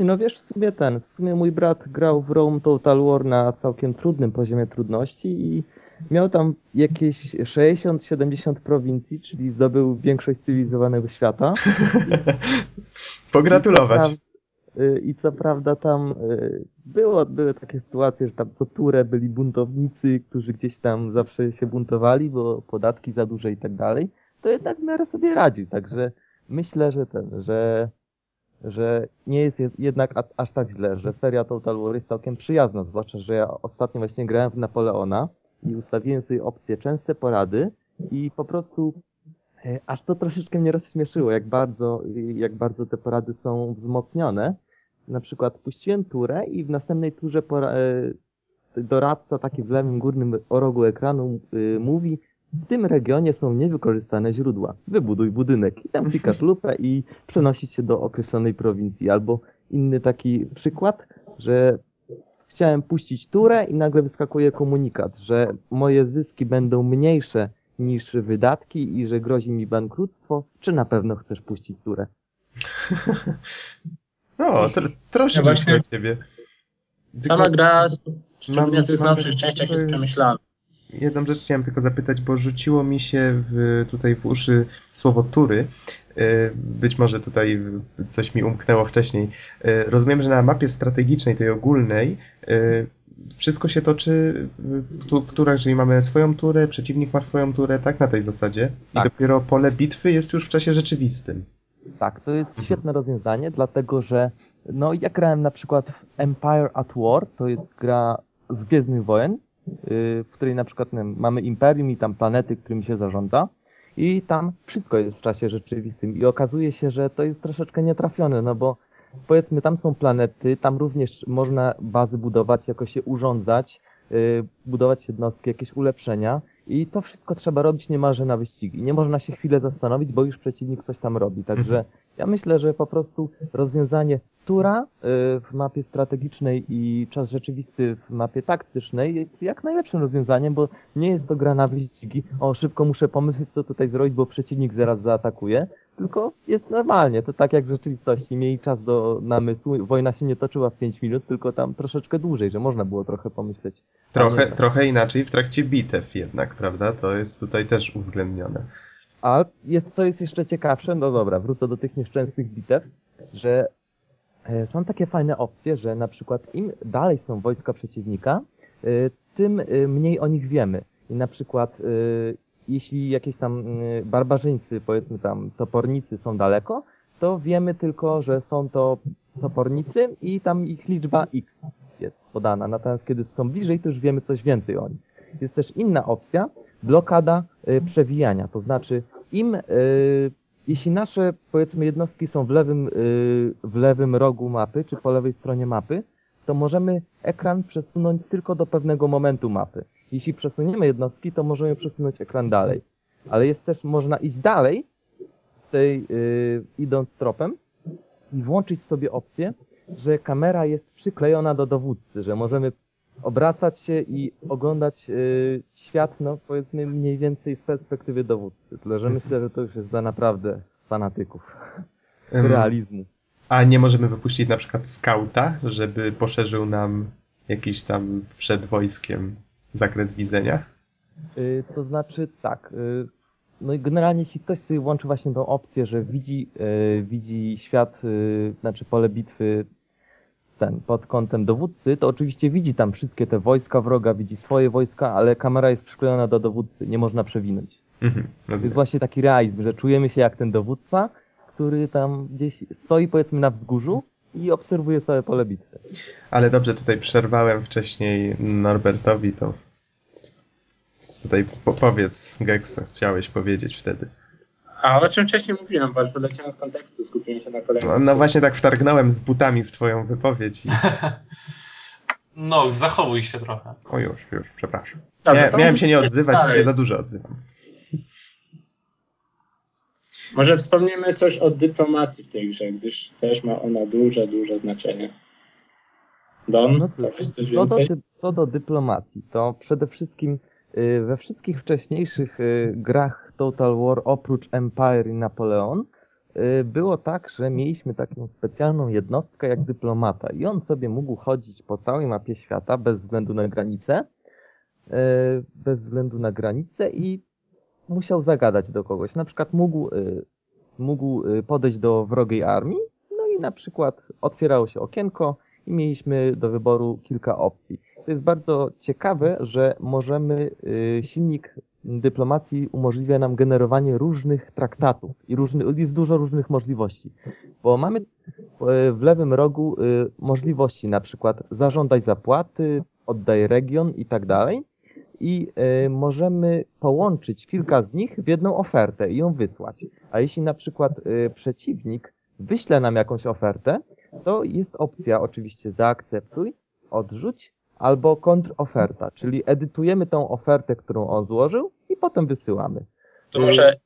No wiesz, w sumie ten, w sumie mój brat grał w Rome Total War na całkiem trudnym poziomie trudności i miał tam jakieś 60-70 prowincji, czyli zdobył większość cywilizowanego świata. Pogratulować. I co, pra- y, I co prawda tam y, było, były takie sytuacje, że tam co turę byli buntownicy, którzy gdzieś tam zawsze się buntowali, bo podatki za duże i tak dalej, to jednak w miarę sobie radził, także myślę, że ten, że że nie jest jed- jednak aż tak źle, że seria Total War jest całkiem przyjazna, zwłaszcza, że ja ostatnio właśnie grałem w Napoleona i ustawiłem sobie opcję częste porady i po prostu e, aż to troszeczkę mnie rozśmieszyło, jak bardzo, jak bardzo te porady są wzmocnione. Na przykład puściłem turę i w następnej turze pora, e, doradca taki w lewym górnym rogu ekranu y, mówi w tym regionie są niewykorzystane źródła. Wybuduj budynek. I tam klikasz lupę i przenosić się do określonej prowincji. Albo inny taki przykład, że chciałem puścić turę i nagle wyskakuje komunikat, że moje zyski będą mniejsze niż wydatki i że grozi mi bankructwo. Czy na pewno chcesz puścić turę? No, tr troszkę Ja właśnie- o ciebie. Sama gra, szczególnie w tych mam- nowszych częściach, jest przemyślana. Jedną rzecz chciałem tylko zapytać, bo rzuciło mi się w, tutaj w uszy słowo tury. y, być może tutaj coś mi umknęło wcześniej. Y, rozumiem, że na mapie strategicznej, tej ogólnej, y, wszystko się toczy w turach, jeżeli mamy swoją turę, przeciwnik ma swoją turę, tak? Na tej zasadzie. I Tak. dopiero pole bitwy jest już w czasie rzeczywistym. Tak, to jest świetne rozwiązanie, dlatego że no ja grałem na przykład w Empire at War, to jest gra z Gwiezdnych Wojen, w której na przykład mamy imperium i tam planety, którymi się zarządza i tam wszystko jest w czasie rzeczywistym i okazuje się, że to jest troszeczkę nietrafione, no bo powiedzmy tam są planety, tam również można bazy budować, jakoś je urządzać, yy, budować jednostki, jakieś ulepszenia i to wszystko trzeba robić niemalże na wyścigi. Nie można się chwilę zastanowić, bo już przeciwnik coś tam robi. Także ja myślę, że po prostu rozwiązanie tura y, w mapie strategicznej i czas rzeczywisty w mapie taktycznej jest jak najlepszym rozwiązaniem, bo nie jest to gra na wyścigi. O, szybko muszę pomyśleć, co tutaj zrobić, bo przeciwnik zaraz zaatakuje. Tylko jest normalnie, to tak jak w rzeczywistości. Mieli czas do namysłu, wojna się nie toczyła w 5 minut, tylko tam troszeczkę dłużej, że można było trochę pomyśleć. Trochę, nie. trochę inaczej w trakcie bitew jednak, prawda? To jest tutaj też uwzględnione. A jest, co jest jeszcze ciekawsze, no dobra, wrócę do tych nieszczęsnych bitew, że e, są takie fajne opcje, że na przykład im dalej są wojska przeciwnika, e, tym e, mniej o nich wiemy. I na przykład jeśli jakieś tam barbarzyńcy, powiedzmy tam topornicy są daleko, to wiemy tylko, że są to topornicy i tam ich liczba X jest podana. Natomiast kiedy są bliżej, to już wiemy coś więcej o nich. Jest też inna opcja, blokada y, przewijania. To znaczy, im, y, jeśli nasze, powiedzmy, jednostki są w lewym, y, w lewym rogu mapy, czy po lewej stronie mapy, to możemy ekran przesunąć tylko do pewnego momentu mapy. Jeśli przesuniemy jednostki, to możemy przesunąć ekran dalej. Ale jest też, można iść dalej, tej, y, idąc tropem i włączyć sobie opcję, że kamera jest przyklejona do dowódcy, że możemy obracać się i oglądać y, świat, no powiedzmy mniej więcej z perspektywy dowódcy. Tyle, że myślę, że to już jest dla naprawdę fanatyków Ym, realizmu. A nie możemy wypuścić na przykład skauta, żeby poszerzył nam jakiś tam przed wojskiem zakres widzenia? Y, to znaczy tak, y, no i generalnie jeśli ktoś sobie włączy właśnie tą opcję, że widzi, widzi świat, znaczy pole bitwy ten, pod kątem dowódcy, to oczywiście widzi tam wszystkie te wojska wroga, widzi swoje wojska, ale kamera jest przyklejona do dowódcy, nie można przewinąć. Mhm, To jest właśnie taki realizm, że czujemy się jak ten dowódca, który tam gdzieś stoi powiedzmy na wzgórzu i obserwuje całe pole bitwy. Ale dobrze, tutaj przerwałem wcześniej Norbertowi, to tutaj po powiedz, Gex, co chciałeś powiedzieć wtedy. A o czym wcześniej mówiłem, bo już wyleciałem z kontekstu, skupiłem się na kolejnym. No, no właśnie tak wtargnąłem z butami w twoją wypowiedź i... No, zachowuj się trochę. O już, już, przepraszam. Dobra, Mia miałem się nie odzywać, dalej. się za dużo odzywam. Może wspomnimy coś o dyplomacji w tej grze, gdyż też ma ona duże, duże znaczenie. Don, No cóż, co do, więcej? dy- co do dyplomacji, to przede wszystkim we wszystkich wcześniejszych y, grach Total War oprócz Empire i Napoleon y, było tak, że mieliśmy taką specjalną jednostkę jak dyplomata i on sobie mógł chodzić po całej mapie świata bez względu na granice, y, bez względu na granice i musiał zagadać do kogoś. Na przykład mógł, y, mógł y, podejść do wrogiej armii, no i na przykład otwierało się okienko, i mieliśmy do wyboru kilka opcji. To jest bardzo ciekawe, że możemy, y, silnik dyplomacji umożliwia nam generowanie różnych traktatów i różny, jest dużo różnych możliwości, bo mamy w lewym rogu y, możliwości na przykład zażądać zapłaty, oddaj region i tak dalej i y, możemy połączyć kilka z nich w jedną ofertę i ją wysłać. A jeśli na przykład przeciwnik wyśle nam jakąś ofertę, to jest opcja oczywiście zaakceptuj, odrzuć albo kontroferta, czyli edytujemy tą ofertę, którą on złożył i potem wysyłamy. To może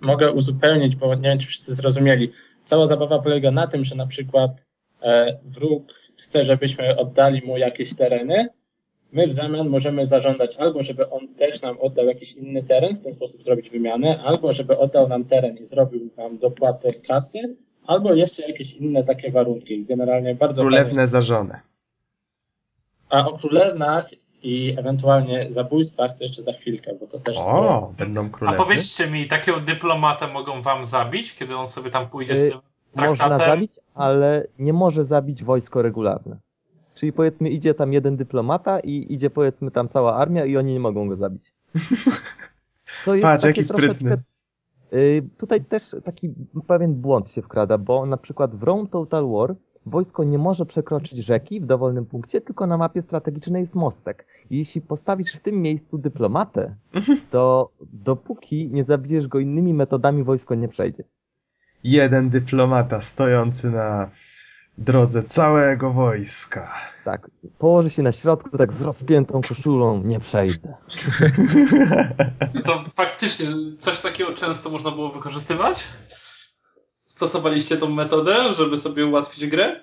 mogę uzupełnić, bo nie wiem, czy wszyscy zrozumieli. Cała zabawa polega na tym, że na przykład e, wróg chce, żebyśmy oddali mu jakieś tereny. My w zamian możemy zażądać albo, żeby on też nam oddał jakiś inny teren, w ten sposób zrobić wymianę, albo żeby oddał nam teren i zrobił nam dopłatę kasy, albo jeszcze jakieś inne takie warunki. Generalnie bardzo Królewne za żonę. A o królewnach i ewentualnie zabójstwach to jeszcze za chwilkę, bo to też jest O, będą A królewny. powiedzcie mi, takiego dyplomatę mogą wam zabić, kiedy on sobie tam pójdzie z Y, tym Można traktatem? zabić, ale nie może zabić wojsko regularne. Czyli powiedzmy idzie tam jeden dyplomata i idzie powiedzmy tam cała armia i oni nie mogą go zabić. To jest Patrz, takie jaki sprytny. Y, Tutaj też taki pewien błąd się wkrada, bo na przykład w Rome Total War wojsko nie może przekroczyć rzeki w dowolnym punkcie, tylko na mapie strategicznej jest mostek. I jeśli postawisz w tym miejscu dyplomatę, to dopóki nie zabijesz go innymi metodami, wojsko nie przejdzie. Jeden dyplomata stojący na drodze całego wojska. Tak, położy się na środku, tak z rozpiętą koszulą, nie przejdę. To faktycznie coś takiego często można było wykorzystywać? Stosowaliście tą metodę, żeby sobie ułatwić grę?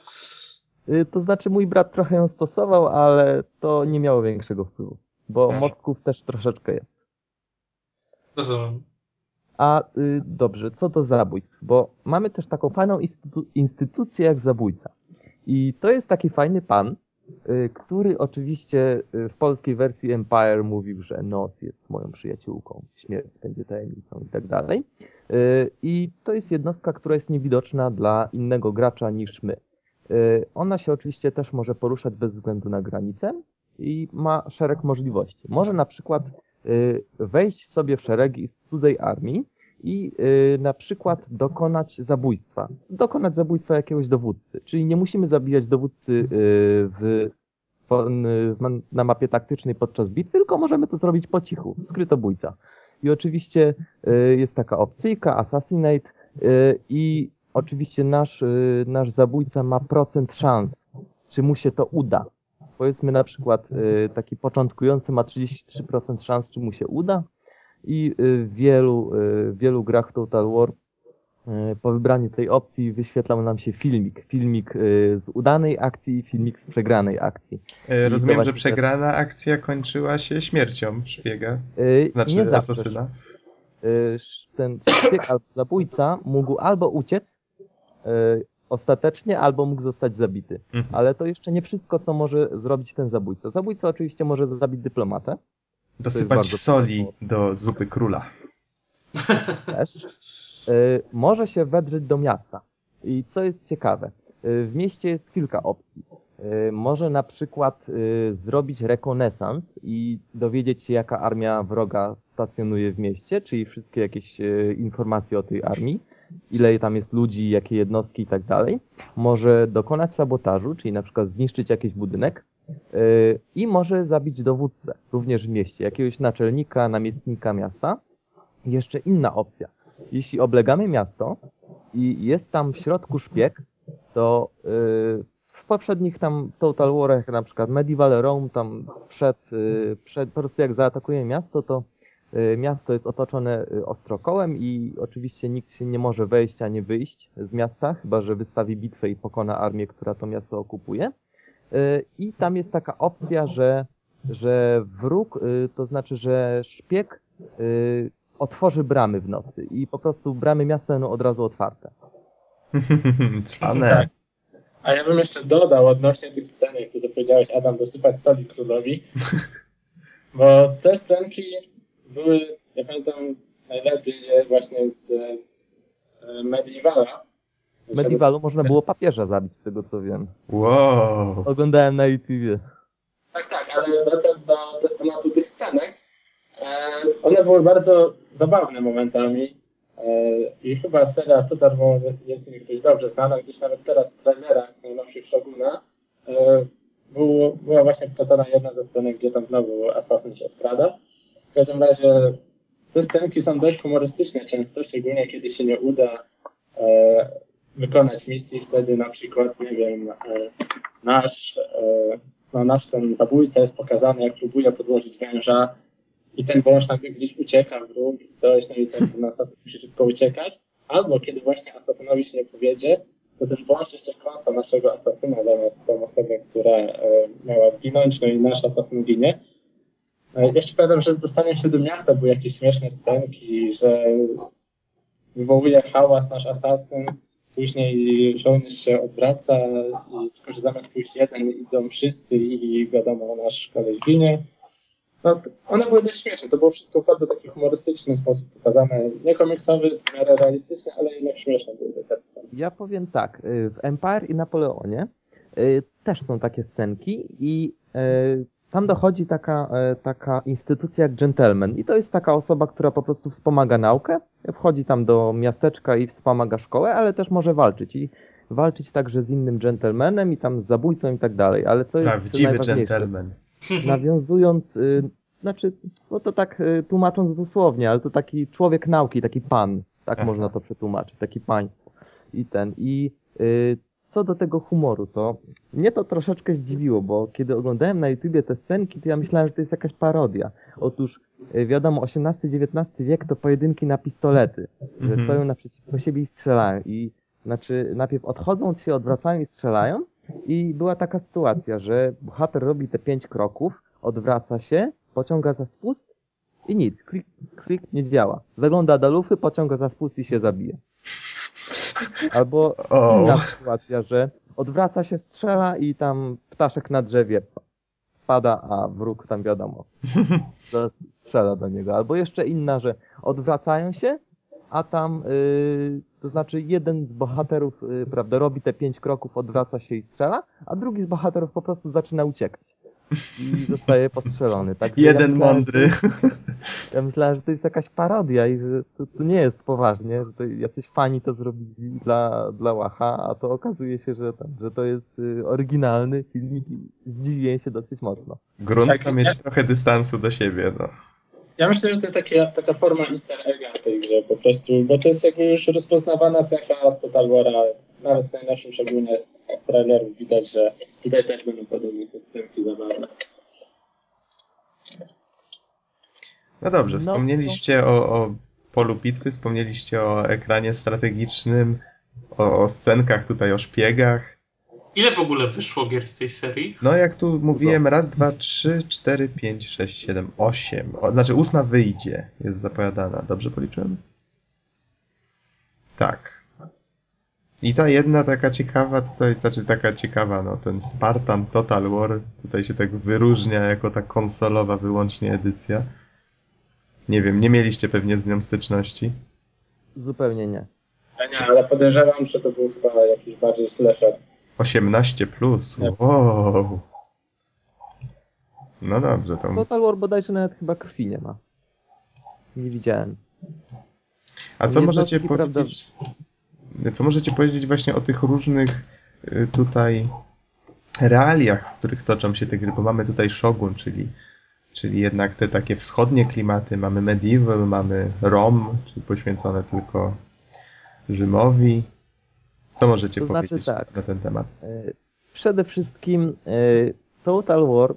Y, To znaczy mój brat trochę ją stosował, ale to nie miało większego wpływu, bo Tak. mostków też troszeczkę jest. Rozumiem. A y, dobrze, co do zabójstw, bo mamy też taką fajną instytu- instytucję jak zabójca. I to jest taki fajny pan, y, który oczywiście y, w polskiej wersji Empire mówił, że noc jest moją przyjaciółką, śmierć będzie tajemnicą i tak dalej. Y, I to jest jednostka, która jest niewidoczna dla innego gracza niż my. Y, Ona się oczywiście też może poruszać bez względu na granicę i ma szereg możliwości. Może na przykład wejść sobie w szeregi z cudzej armii i y, na przykład dokonać zabójstwa. Dokonać zabójstwa jakiegoś dowódcy. Czyli nie musimy zabijać dowódcy y, w, na mapie taktycznej podczas bitwy, tylko możemy to zrobić po cichu, skrytobójca. I oczywiście y, jest taka opcyjka, assassinate y, i oczywiście nasz, y, nasz zabójca ma procent szans, czy mu się to uda. Powiedzmy na przykład y, taki początkujący ma 33% szans, czy mu się uda i y, w wielu, y, w wielu grach Total War po wybraniu tej opcji wyświetlał nam się filmik. Filmik z udanej akcji i filmik z przegranej akcji. E, Rozumiem, że przegrana akcja kończyła się śmiercią szpiega, znaczy nie asasyna. ten szpieg albo zabójca mógł albo uciec ostatecznie, albo mógł zostać zabity. Mhm. Ale to jeszcze nie wszystko, co może zrobić ten zabójca. Zabójca oczywiście może zabić dyplomatę Dosypać soli do zupy króla. też. Y, może się wedrzeć do miasta. I co jest ciekawe, y, w mieście jest kilka opcji. Y, Może na przykład zrobić rekonesans i dowiedzieć się, jaka armia wroga stacjonuje w mieście, czyli wszystkie jakieś informacje o tej armii, ile tam jest ludzi, jakie jednostki i tak dalej. Może dokonać sabotażu, czyli na przykład zniszczyć jakiś budynek y, i może zabić dowódcę, również w mieście, jakiegoś naczelnika, namiestnika miasta. Jeszcze inna opcja. Jeśli oblegamy miasto i jest tam w środku szpieg, to yy, w poprzednich tam Total Warach, na przykład Medieval Rome, tam przed, yy, przed, po prostu jak zaatakujemy miasto, to miasto jest otoczone yy, ostrokołem i oczywiście nikt się nie może wejść ani wyjść z miasta, chyba że wystawi bitwę i pokona armię, która to miasto okupuje. Yy, I tam jest taka opcja, że, że wróg, to znaczy, że szpieg otworzy bramy w nocy i po prostu bramy miasta będą od razu otwarte. Cwane. Tak. A ja bym jeszcze dodał odnośnie tych scen, jak to zapowiedziałeś Adam, dosypać soli królowi, bo te scenki były, ja pamiętam najlepiej je właśnie z e, Medievala. W Medievalu można było papieża zabić, z tego co wiem. Wow. Oglądałem na YouTubie. Tak, tak, ale wracając do te, tematu tych scenek, e, one były bardzo zabawne momentami e, i chyba seria Total War jest mi dość dobrze znana, gdyż nawet teraz w trailerach najnowszych Shoguna e, było, była właśnie pokazana jedna ze scenek, gdzie tam znowu asasyn się skrada. W każdym razie te scenki są dość humorystyczne często, szczególnie kiedy się nie uda e, wykonać misji, wtedy na przykład, nie wiem, e, nasz e, no, nasz ten zabójca jest pokazany, jak próbuje podłożyć węża i ten wąż nagle gdzieś ucieka w róg i coś, no i ten, ten asasyn musi szybko uciekać. Albo kiedy właśnie asasynowi się nie powiedzie, to ten wąż jeszcze kąsa naszego asasyna zamiast tą osobę, która e, miała zginąć, no i nasz asasyn ginie. E, jeszcze pamiętam, że z dostaniem się do miasta były jakieś śmieszne scenki, że wywołuje hałas nasz asasyn, później żołnierz się odwraca i tylko, że zamiast pójść jeden idą wszyscy i wiadomo, nasz koleś ginie. No, one były dość śmieszne. To było wszystko w bardzo taki humorystyczny sposób pokazane. Nie komiksowy, w miarę realistyczny, ale jednak śmieszne były te sceny. Ja powiem tak, y, w Empire i Napoleonie y, też są takie scenki i y, tam dochodzi taka, y, taka instytucja jak gentleman i to jest taka osoba, która po prostu wspomaga naukę, wchodzi tam do miasteczka i wspomaga szkołę, ale też może walczyć i walczyć także z innym gentlemanem i tam z zabójcą i tak dalej, ale co jest Prawdziwy najważniejsze? gentleman. nawiązując, y, znaczy, no to tak y, tłumacząc dosłownie, ale to taki człowiek nauki, taki pan, tak Aha. można to przetłumaczyć, taki państwo. I ten, i y, co do tego humoru, to mnie to troszeczkę zdziwiło, bo kiedy oglądałem na YouTubie te scenki, to ja myślałem, że to jest jakaś parodia. Otóż, y, wiadomo, XVIII-XIX wiek to pojedynki na pistolety, że Mhm. stoją naprzeciwko siebie i strzelają. I znaczy, najpierw odchodzą od siebie, odwracają i strzelają, i była taka sytuacja, że bohater robi te pięć kroków, odwraca się, pociąga za spust i nic. Klik, klik nie działa. Zagląda do lufy, pociąga za spust i się zabije. Albo O. inna sytuacja, że odwraca się, strzela i tam ptaszek na drzewie spada, a wróg tam wiadomo. Strzela do niego. Albo jeszcze inna, że odwracają się, a tam, yy, to znaczy jeden z bohaterów, yy, prawda, robi te pięć kroków, odwraca się i strzela, a drugi z bohaterów po prostu zaczyna uciekać. I zostaje postrzelony. Także ja Jeden myślałem, mądry. Że, ja myślałem, że to jest jakaś parodia i że to, to nie jest poważnie, że to jacyś fani to zrobili dla, dla Łacha, a to okazuje się, że, tam, że to jest y, oryginalny filmik i zdziwiłem się dosyć mocno. Grunt Tak, to mieć trochę dystansu do siebie, no. Ja myślę, że to jest takie, taka forma easter egga w tej grze po prostu, bo to jest jakby już rozpoznawana cecha Total War'a, nawet w najnowszym szczególnie z trailerów widać, że tutaj też będą podobne systemki zabawne. No dobrze, No, wspomnieliście o, o polu bitwy, wspomnieliście o ekranie strategicznym, o, o scenkach tutaj, o szpiegach. Ile w ogóle wyszło gier z tej serii? No jak tu mówiłem, raz, dwa, trzy, cztery, pięć, sześć, siedem, osiem. O, znaczy ósma wyjdzie, jest zapowiadana. Dobrze policzyłem? Tak. I ta jedna taka ciekawa tutaj, znaczy taka ciekawa, no ten Spartan Total War tutaj się tak wyróżnia jako ta konsolowa wyłącznie edycja. Nie wiem, nie mieliście pewnie z nią styczności. Zupełnie nie. Ja nie, ale podejrzewam, że to był chyba jakiś bardziej slasher. 18 plus. Nie. Wow. No dobrze, to. Total War bodajże nawet chyba krwi nie ma. Nie widziałem. A co możecie jednostki, prawda- powiedzieć? Co możecie powiedzieć właśnie o tych różnych y, tutaj realiach, w których toczą się te gry? Bo mamy tutaj Shogun, czyli, czyli jednak te takie wschodnie klimaty, mamy Medieval, mamy Rom, czyli poświęcone tylko Rzymowi. Co możecie To znaczy powiedzieć tak. na ten temat? E, Przede wszystkim e, Total War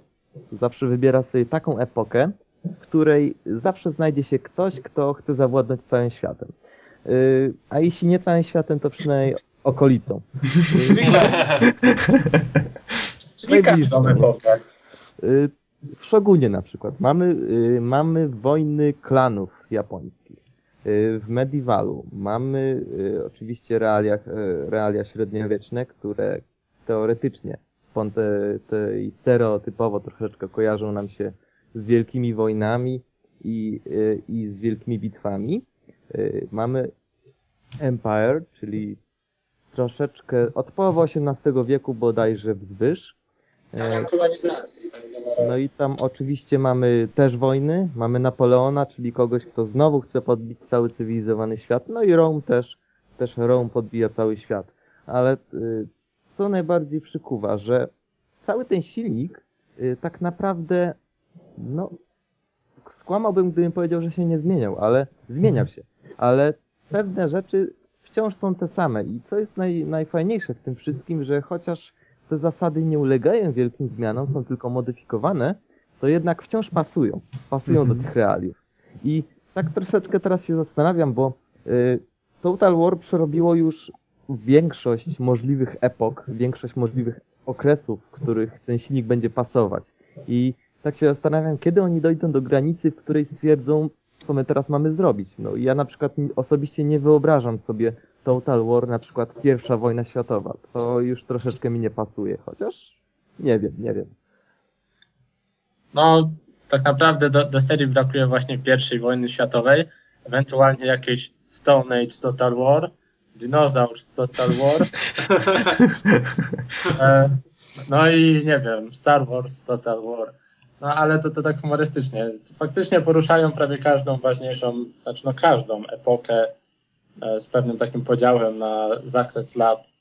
zawsze wybiera sobie taką epokę, w której zawsze znajdzie się ktoś, kto chce zawładnąć całym światem. E, A jeśli nie całym światem, to przynajmniej okolicą. Czyli. Y, W Shogunie na przykład mamy, y, mamy wojny klanów japońskich. Y, W Medievalu mamy y, oczywiście realia, y, realia średniowieczne, które teoretycznie sponte, te, i stereotypowo troszeczkę kojarzą nam się z wielkimi wojnami i, y, i z wielkimi bitwami. Y, Mamy Empire, czyli troszeczkę od połowy XVIII wieku bodajże wzwyż. E, tak no i tam oczywiście mamy też wojny, mamy Napoleona, czyli kogoś, kto znowu chce podbić cały cywilizowany świat, no i Rome też, też Rome podbija cały świat. Ale y, co najbardziej przykuwa, że cały ten silnik y, tak naprawdę, no, skłamałbym, gdybym powiedział, że się nie zmieniał, ale zmieniał się. Ale pewne rzeczy wciąż są te same i co jest naj, najfajniejsze w tym wszystkim, że chociaż te zasady nie ulegają wielkim zmianom, są tylko modyfikowane, to jednak wciąż pasują. Pasują do Mhm. tych realiów. I tak troszeczkę teraz się zastanawiam, bo y, Total War przerobiło już większość możliwych epok, większość możliwych okresów, w których ten silnik będzie pasować. I tak się zastanawiam, kiedy oni dojdą do granicy, w której stwierdzą, co my teraz mamy zrobić. No i ja na przykład osobiście nie wyobrażam sobie Total War, na przykład pierwsza wojna światowa. To już troszeczkę mi nie pasuje, chociaż nie wiem, nie wiem. No, tak naprawdę do, do serii brakuje właśnie pierwszej wojny światowej, ewentualnie jakieś Stone Age Total War, Dinosaurs Total War, e, no i nie wiem, Star Wars Total War. No ale to, to tak humorystycznie. Faktycznie poruszają prawie każdą ważniejszą, znaczy no każdą epokę e, z pewnym takim podziałem na zakres lat,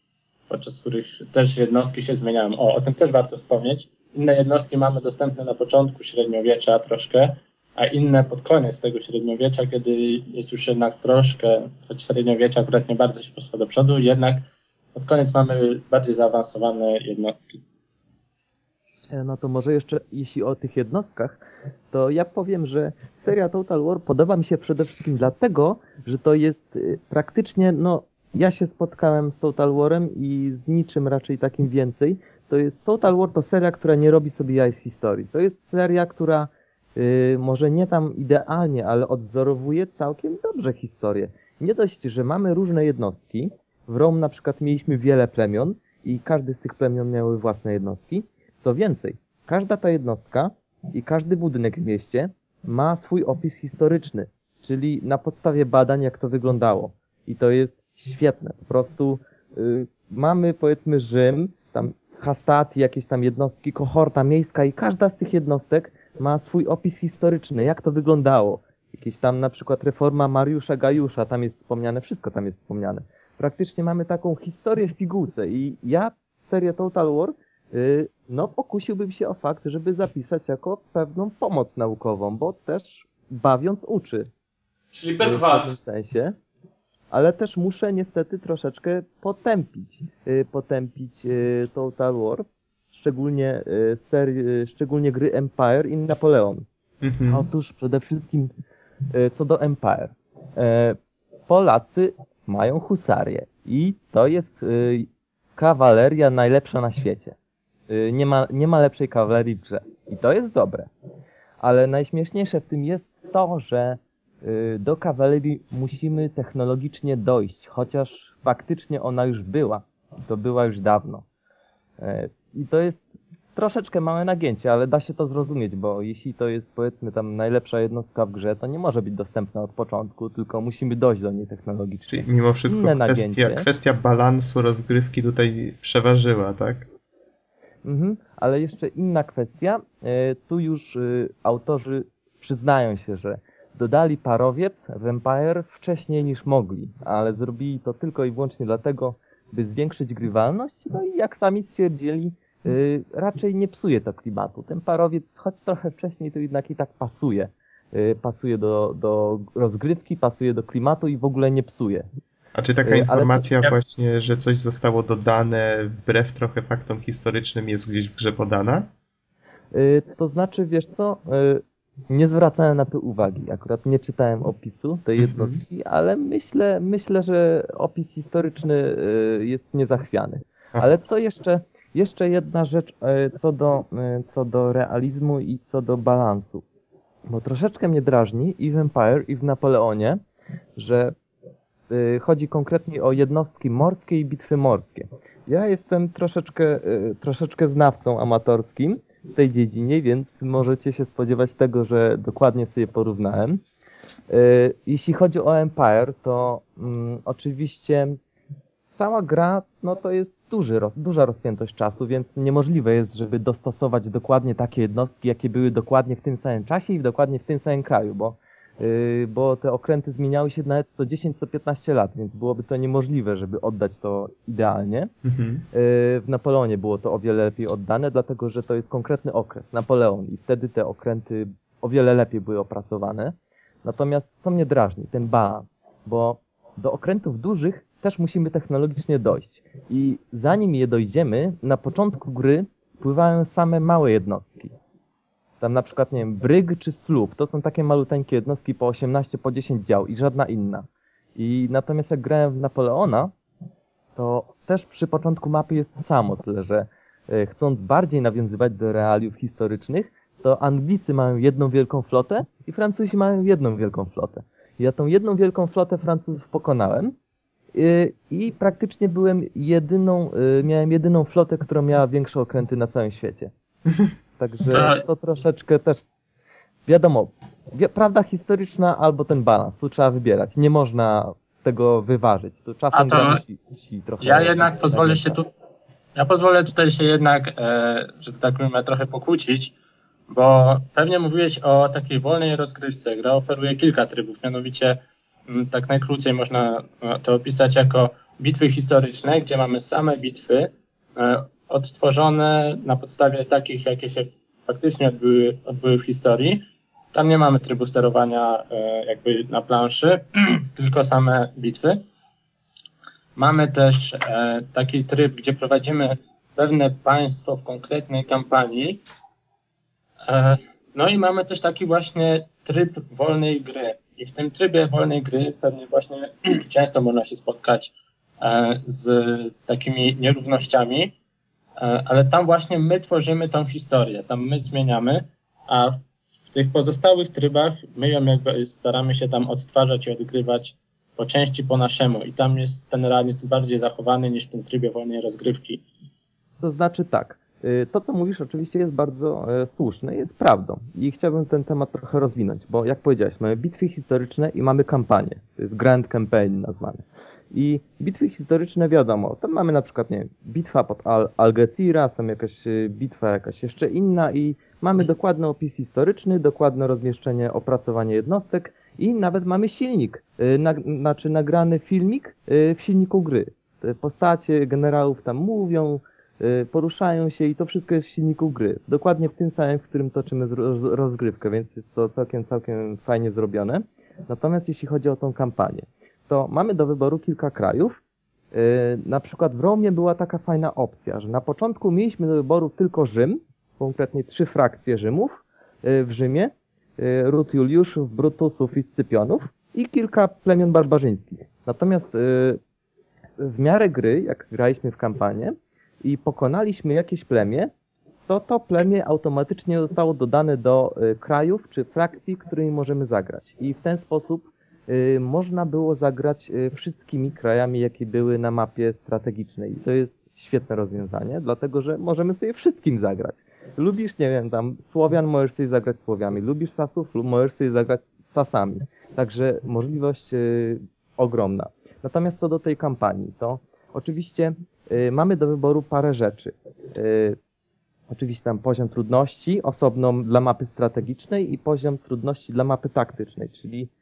podczas których też jednostki się zmieniają. O, o tym też warto wspomnieć. Inne jednostki mamy dostępne na początku średniowiecza troszkę, a inne pod koniec tego średniowiecza, kiedy jest już jednak troszkę, choć średniowiecza akurat nie bardzo się poszło do przodu, jednak pod koniec mamy bardziej zaawansowane jednostki. E, No to może jeszcze, jeśli o tych jednostkach, to ja powiem, że seria Total War podoba mi się przede wszystkim dlatego, że to jest y, praktycznie, no, ja się spotkałem z Total Warem i z niczym raczej takim więcej. To jest Total War to seria, która nie robi sobie jaj z historii. To jest seria, która y, może nie tam idealnie, ale odwzorowuje całkiem dobrze historię. Nie dość, że mamy różne jednostki. W Rome na przykład mieliśmy wiele plemion i każdy z tych plemion miały własne jednostki. Co więcej, każda ta jednostka i każdy budynek w mieście ma swój opis historyczny, czyli na podstawie badań, jak to wyglądało. I to jest świetne. Po prostu y, mamy powiedzmy Rzym, tam Hastati, jakieś tam jednostki, kohorta miejska i każda z tych jednostek ma swój opis historyczny, jak to wyglądało. Jakieś tam na przykład reforma Mariusza Gajusza, tam jest wspomniane, wszystko tam jest wspomniane. Praktycznie mamy taką historię w pigułce i ja serię Total War no pokusiłbym się o fakt, żeby zapisać jako pewną pomoc naukową, bo też bawiąc uczy. Czyli bez w wad. pewnym sensie. Ale też muszę niestety troszeczkę potępić, y, potępić y, Total War, szczególnie, y, seri- y, szczególnie gry Empire i Napoleon. Mhm. Otóż przede wszystkim co do Empire. E, Polacy mają husarię i to jest kawaleria najlepsza na świecie. E, Nie ma, nie ma lepszej kawalerii w grze. I to jest dobre. Ale najśmieszniejsze w tym jest to, że e, do kawalerii musimy technologicznie dojść, chociaż faktycznie ona już była. To była już dawno. E, I to jest troszeczkę małe nagięcie, ale da się to zrozumieć, bo jeśli to jest powiedzmy tam najlepsza jednostka w grze, to nie może być dostępna od początku, tylko musimy dojść do niej technologicznie. Czyli mimo wszystko Inne kwestia, nagięcie. kwestia balansu rozgrywki tutaj przeważyła, tak? Mhm, ale jeszcze inna kwestia, e, tu już e, autorzy przyznają się, że dodali parowiec w Empire wcześniej niż mogli, ale zrobili to tylko i wyłącznie dlatego, by zwiększyć grywalność, no i jak sami stwierdzili, e, raczej nie psuje to klimatu. Ten parowiec, choć trochę wcześniej, to jednak i tak pasuje. Pasuje do, do rozgrywki, pasuje do klimatu i w ogóle nie psuje. A czy taka co- informacja ja- właśnie, że coś zostało dodane wbrew trochę faktom historycznym jest gdzieś w grze podana? Y, To znaczy, wiesz co, y, nie zwracałem na to uwagi. Akurat nie czytałem opisu tej Mhm. jednostki, ale myślę, myślę, że opis historyczny jest niezachwiany. Ale co jeszcze, jeszcze jedna rzecz co do, co do realizmu i co do balansu. Bo troszeczkę mnie drażni i w Empire, i w Napoleonie, że chodzi konkretnie o jednostki morskie i bitwy morskie. Ja jestem troszeczkę, y, troszeczkę znawcą amatorskim w tej dziedzinie, więc możecie się spodziewać tego, że dokładnie sobie porównałem. Y, Jeśli chodzi o Empire, to mm, oczywiście cała gra, no to jest duży, duża rozpiętość czasu, więc niemożliwe jest, żeby dostosować dokładnie takie jednostki, jakie były dokładnie w tym samym czasie i dokładnie w tym samym kraju, bo, bo te okręty zmieniały się nawet co 10, co 15 lat, więc byłoby to niemożliwe, żeby oddać to idealnie. Mhm. Yy, W Napoleonie było to o wiele lepiej oddane, dlatego że to jest konkretny okres, Napoleon, i wtedy te okręty o wiele lepiej były opracowane. Natomiast co mnie drażni, ten balans, bo do okrętów dużych też musimy technologicznie dojść. I zanim je dojdziemy, na początku gry pływają same małe jednostki. Tam na przykład, nie wiem, bryg czy słup, to są takie maluteńkie jednostki po 18, po 10 dział i żadna inna. I natomiast jak grałem w Napoleona, to też przy początku mapy jest to samo, tyle że e, chcąc bardziej nawiązywać do realiów historycznych, to Anglicy mają jedną wielką flotę i Francuzi mają jedną wielką flotę. Ja tą jedną wielką flotę Francuzów pokonałem y, i praktycznie byłem jedyną, y, miałem jedyną flotę, która miała większe okręty na całym świecie. Także Tak. to troszeczkę też, wiadomo, wi- prawda historyczna albo ten balans, tu trzeba wybierać. Nie można tego wyważyć. Tu czasem A to musi, musi trochę... Ja jednak pozwolę się tu. Ja pozwolę tutaj się jednak, e, że to tak powiem, trochę pokłócić, bo pewnie mówiłeś o takiej wolnej rozgrywce. Gra oferuje kilka trybów, mianowicie m, tak najkrócej można e, to opisać jako bitwy historyczne, gdzie mamy same bitwy e, odtworzone na podstawie takich, jakie się faktycznie odbyły, odbyły w historii. Tam nie mamy trybu sterowania e, jakby na planszy, tylko same bitwy. Mamy też e, taki tryb, gdzie prowadzimy pewne państwo w konkretnej kampanii. E, no i mamy też taki właśnie tryb wolnej gry. I w tym trybie wolnej gry pewnie właśnie często można się spotkać z takimi nierównościami, ale tam właśnie my tworzymy tą historię, tam my zmieniamy, a w tych pozostałych trybach my ją jakby staramy się tam odtwarzać i odgrywać po części po naszemu i tam jest ten realizm bardziej zachowany niż w tym trybie wolnej rozgrywki. To znaczy tak. y, To, co mówisz, oczywiście jest bardzo e, słuszne, jest prawdą. I chciałbym ten temat trochę rozwinąć, bo jak powiedziałeś, mamy bitwy historyczne i mamy kampanię. To jest Grand Campaign nazwane. I bitwy historyczne wiadomo, tam mamy na przykład, nie bitwa pod Al Algeciras, tam jakaś y, bitwa jakaś jeszcze inna i mamy dokładny opis historyczny, dokładne rozmieszczenie, opracowanie jednostek i nawet mamy silnik, y, na, znaczy nagrany filmik y, w silniku gry. Te postacie generałów tam mówią, poruszają się i to wszystko jest w silniku gry. Dokładnie w tym samym, w którym toczymy rozgrywkę, więc jest to całkiem, całkiem fajnie zrobione. Natomiast jeśli chodzi o tą kampanię, to mamy do wyboru kilka krajów. Y, Na przykład w Romie była taka fajna opcja, że na początku mieliśmy do wyboru tylko Rzym, konkretnie trzy frakcje Rzymów y, w Rzymie, y, ród Juliuszów, Brutusów i Scypionów i kilka plemion barbarzyńskich. Natomiast w miarę gry, jak graliśmy w kampanię i pokonaliśmy jakieś plemię, to to plemię automatycznie zostało dodane do krajów czy frakcji, którymi możemy zagrać. I w ten sposób można było zagrać y, wszystkimi krajami, jakie były na mapie strategicznej. I to jest świetne rozwiązanie, dlatego że możemy sobie wszystkim zagrać. Lubisz, nie wiem, tam Słowian, możesz sobie zagrać Słowiami. Lubisz Sasów, możesz sobie zagrać Sasami. Także możliwość y, ogromna. Natomiast co do tej kampanii, to oczywiście y, mamy do wyboru parę rzeczy. Y, oczywiście tam poziom trudności osobną dla mapy strategicznej i poziom trudności dla mapy taktycznej, czyli y,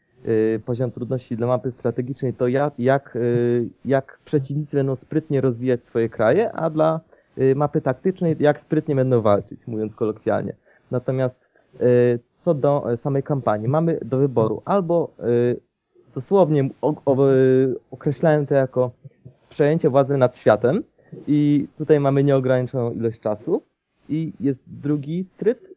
poziom trudności dla mapy strategicznej to jak, jak, y, jak przeciwnicy będą sprytnie rozwijać swoje kraje, a dla y, mapy taktycznej jak sprytnie będą walczyć, mówiąc kolokwialnie. Natomiast y, co do y, samej kampanii, mamy do wyboru albo y, dosłownie y, określałem to jako przejęcie władzy nad światem i tutaj mamy nieograniczoną ilość czasu i jest drugi tryb, y,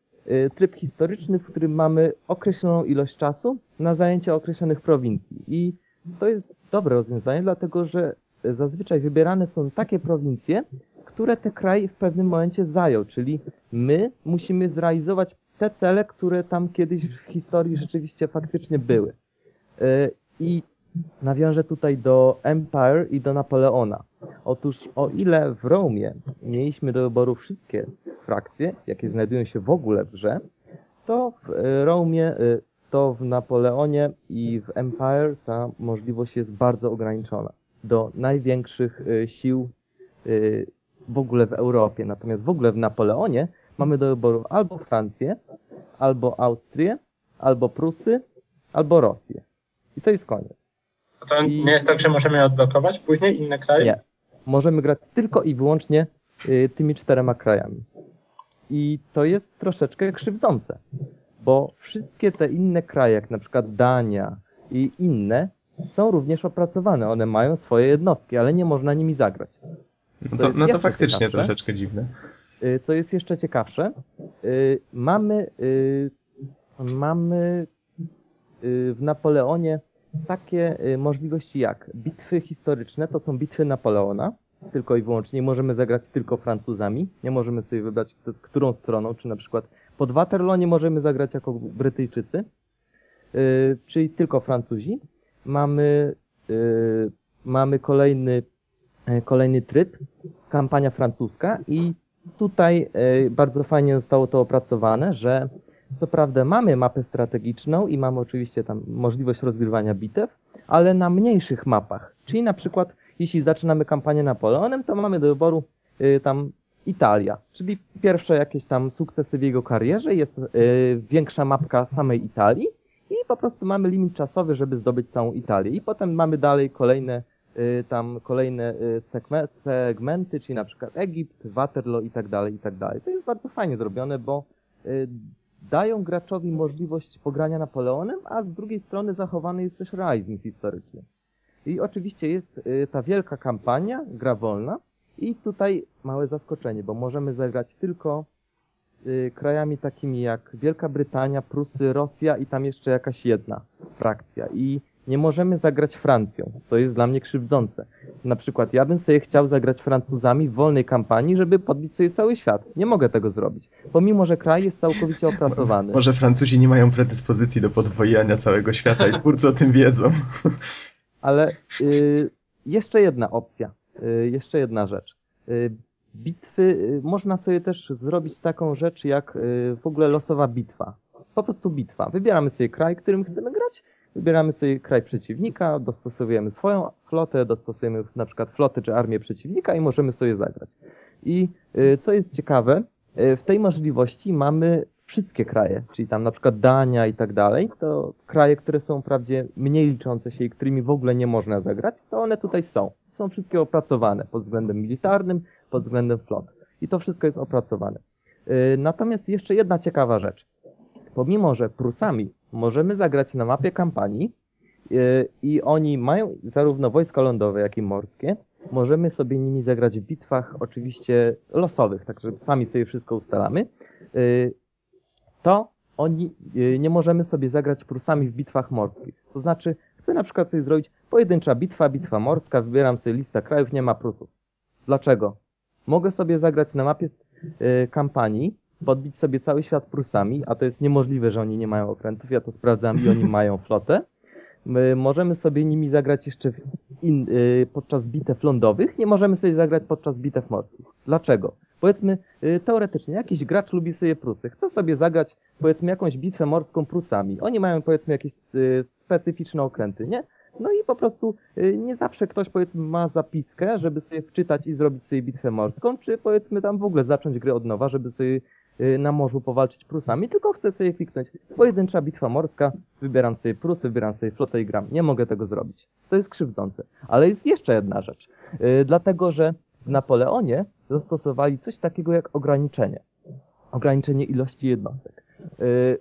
tryb historyczny, w którym mamy określoną ilość czasu na zajęcie określonych prowincji i to jest dobre rozwiązanie, dlatego że zazwyczaj wybierane są takie prowincje, które te kraj w pewnym momencie zajął, czyli my musimy zrealizować te cele, które tam kiedyś w historii rzeczywiście faktycznie były. Y, I nawiążę tutaj do Empire i do Napoleona. Otóż o ile w Romie mieliśmy do wyboru wszystkie frakcje, jakie znajdują się w ogóle w grze, to w y, Romie, y, to w Napoleonie i w Empire ta możliwość jest bardzo ograniczona do największych y, sił w ogóle w Europie. Natomiast w ogóle w Napoleonie mamy do wyboru albo Francję, albo Austrię, albo Prusy, albo Rosję. I to jest koniec. To I- nie jest tak, że możemy odblokować później inne kraje? Nie. Możemy grać tylko i wyłącznie y, tymi czterema krajami. I to jest troszeczkę krzywdzące, bo wszystkie te inne kraje, jak na przykład Dania i inne, są również opracowane. One mają swoje jednostki, ale nie można nimi zagrać. No to, no to faktycznie ciekawsze? troszeczkę dziwne. Y, Co jest jeszcze ciekawsze, y, mamy, mamy w Napoleonie takie y, możliwości jak bitwy historyczne, to są bitwy Napoleona, tylko i wyłącznie, nie możemy zagrać tylko Francuzami, nie możemy sobie wybrać którą stroną, czy na przykład pod Waterloo nie możemy zagrać jako Brytyjczycy, y, czyli tylko Francuzi. Mamy y, mamy kolejny, e, kolejny tryb, kampania francuska i tutaj e, bardzo fajnie zostało to opracowane, że co prawda mamy mapę strategiczną i mamy oczywiście tam możliwość rozgrywania bitew, ale na mniejszych mapach. Czyli na przykład jeśli zaczynamy kampanię Napoleonem, to mamy do wyboru y, tam Italia, czyli pierwsze jakieś tam sukcesy w jego karierze, jest y, większa mapka samej Italii i po prostu mamy limit czasowy, żeby zdobyć całą Italię. I potem mamy dalej kolejne y, tam kolejne y, segme- segmenty, czyli na przykład Egipt, Waterloo i tak dalej, i tak dalej. To jest bardzo fajnie zrobione, bo y, dają graczowi możliwość pogrania Napoleonem, a z drugiej strony zachowany jest też realizm historyczny. I oczywiście jest y, ta wielka kampania, gra wolna i tutaj małe zaskoczenie, bo możemy zagrać tylko y, krajami takimi jak Wielka Brytania, Prusy, Rosja i tam jeszcze jakaś jedna frakcja. I nie możemy zagrać Francją, co jest dla mnie krzywdzące. Na przykład ja bym sobie chciał zagrać Francuzami w wolnej kampanii, żeby podbić sobie cały świat. Nie mogę tego zrobić, pomimo że kraj jest całkowicie opracowany. Może Francuzi nie mają predyspozycji do podwojenia całego świata i twórcy o tym wiedzą. Ale y, jeszcze jedna opcja, y, jeszcze jedna rzecz. Y, bitwy, y, można sobie też zrobić taką rzecz jak y, w ogóle losowa bitwa. Po prostu bitwa. Wybieramy sobie kraj, którym chcemy grać, wybieramy sobie kraj przeciwnika, dostosowujemy swoją flotę, dostosujemy na przykład flotę czy armię przeciwnika i możemy sobie zagrać. I y, co jest ciekawe, y, w tej możliwości mamy wszystkie kraje, czyli tam na przykład Dania i tak dalej, to kraje, które są wprawdzie mniej liczące się i którymi w ogóle nie można zagrać, to one tutaj są. Są wszystkie opracowane pod względem militarnym, pod względem flot. I to wszystko jest opracowane. Yy, Natomiast jeszcze jedna ciekawa rzecz. Pomimo, że Prusami możemy zagrać na mapie kampanii yy, i oni mają zarówno wojska lądowe, jak i morskie, możemy sobie nimi zagrać w bitwach oczywiście losowych, także sami sobie wszystko ustalamy. Yy, to oni y, nie możemy sobie zagrać Prusami w bitwach morskich. To znaczy, chcę na przykład sobie zrobić pojedyncza bitwa, bitwa morska, wybieram sobie listę krajów, nie ma Prusów. Dlaczego? Mogę sobie zagrać na mapie kampanii, podbić sobie cały świat Prusami, a to jest niemożliwe, że oni nie mają okrętów, ja to sprawdzam i oni mają flotę. My możemy sobie nimi zagrać jeszcze in, y, podczas bitew lądowych, nie możemy sobie zagrać podczas bitew morskich. Dlaczego? Powiedzmy, y, teoretycznie, jakiś gracz lubi sobie Prusy, chce sobie zagrać, powiedzmy, jakąś bitwę morską Prusami. Oni mają, powiedzmy, jakieś y, specyficzne okręty, nie? No i po prostu y, nie zawsze ktoś, powiedzmy, ma zapiskę, żeby sobie wczytać i zrobić sobie bitwę morską, czy powiedzmy tam w ogóle zacząć grę od nowa, żeby sobie na morzu powalczyć Prusami, tylko chcę sobie kliknąć pojedyncza bitwa morska, wybieram sobie Prusy, wybieram sobie flotę i gram. Nie mogę tego zrobić. To jest krzywdzące. Ale jest jeszcze jedna rzecz. Y, Dlatego, że w Napoleonie zastosowali coś takiego jak ograniczenie. Ograniczenie ilości jednostek. Y,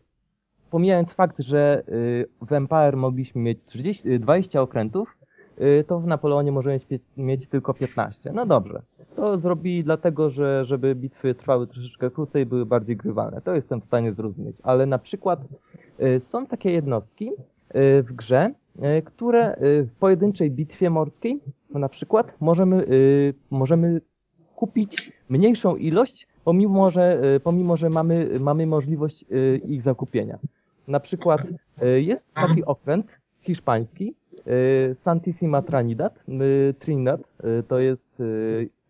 Pomijając fakt, że y, w Empire mogliśmy mieć 30, y, 20 okrętów, y, to w Napoleonie możemy mieć tylko 15. No dobrze. To zrobili dlatego, że żeby bitwy trwały troszeczkę krócej, były bardziej grywalne. To jestem w stanie zrozumieć. Ale na przykład y, są takie jednostki y, w grze, y, które w pojedynczej bitwie morskiej na przykład możemy, możemy kupić mniejszą ilość, pomimo że, pomimo, że mamy, mamy możliwość ich zakupienia. Na przykład jest taki okręt hiszpański, Santissima Trinidad, Trinidad, to jest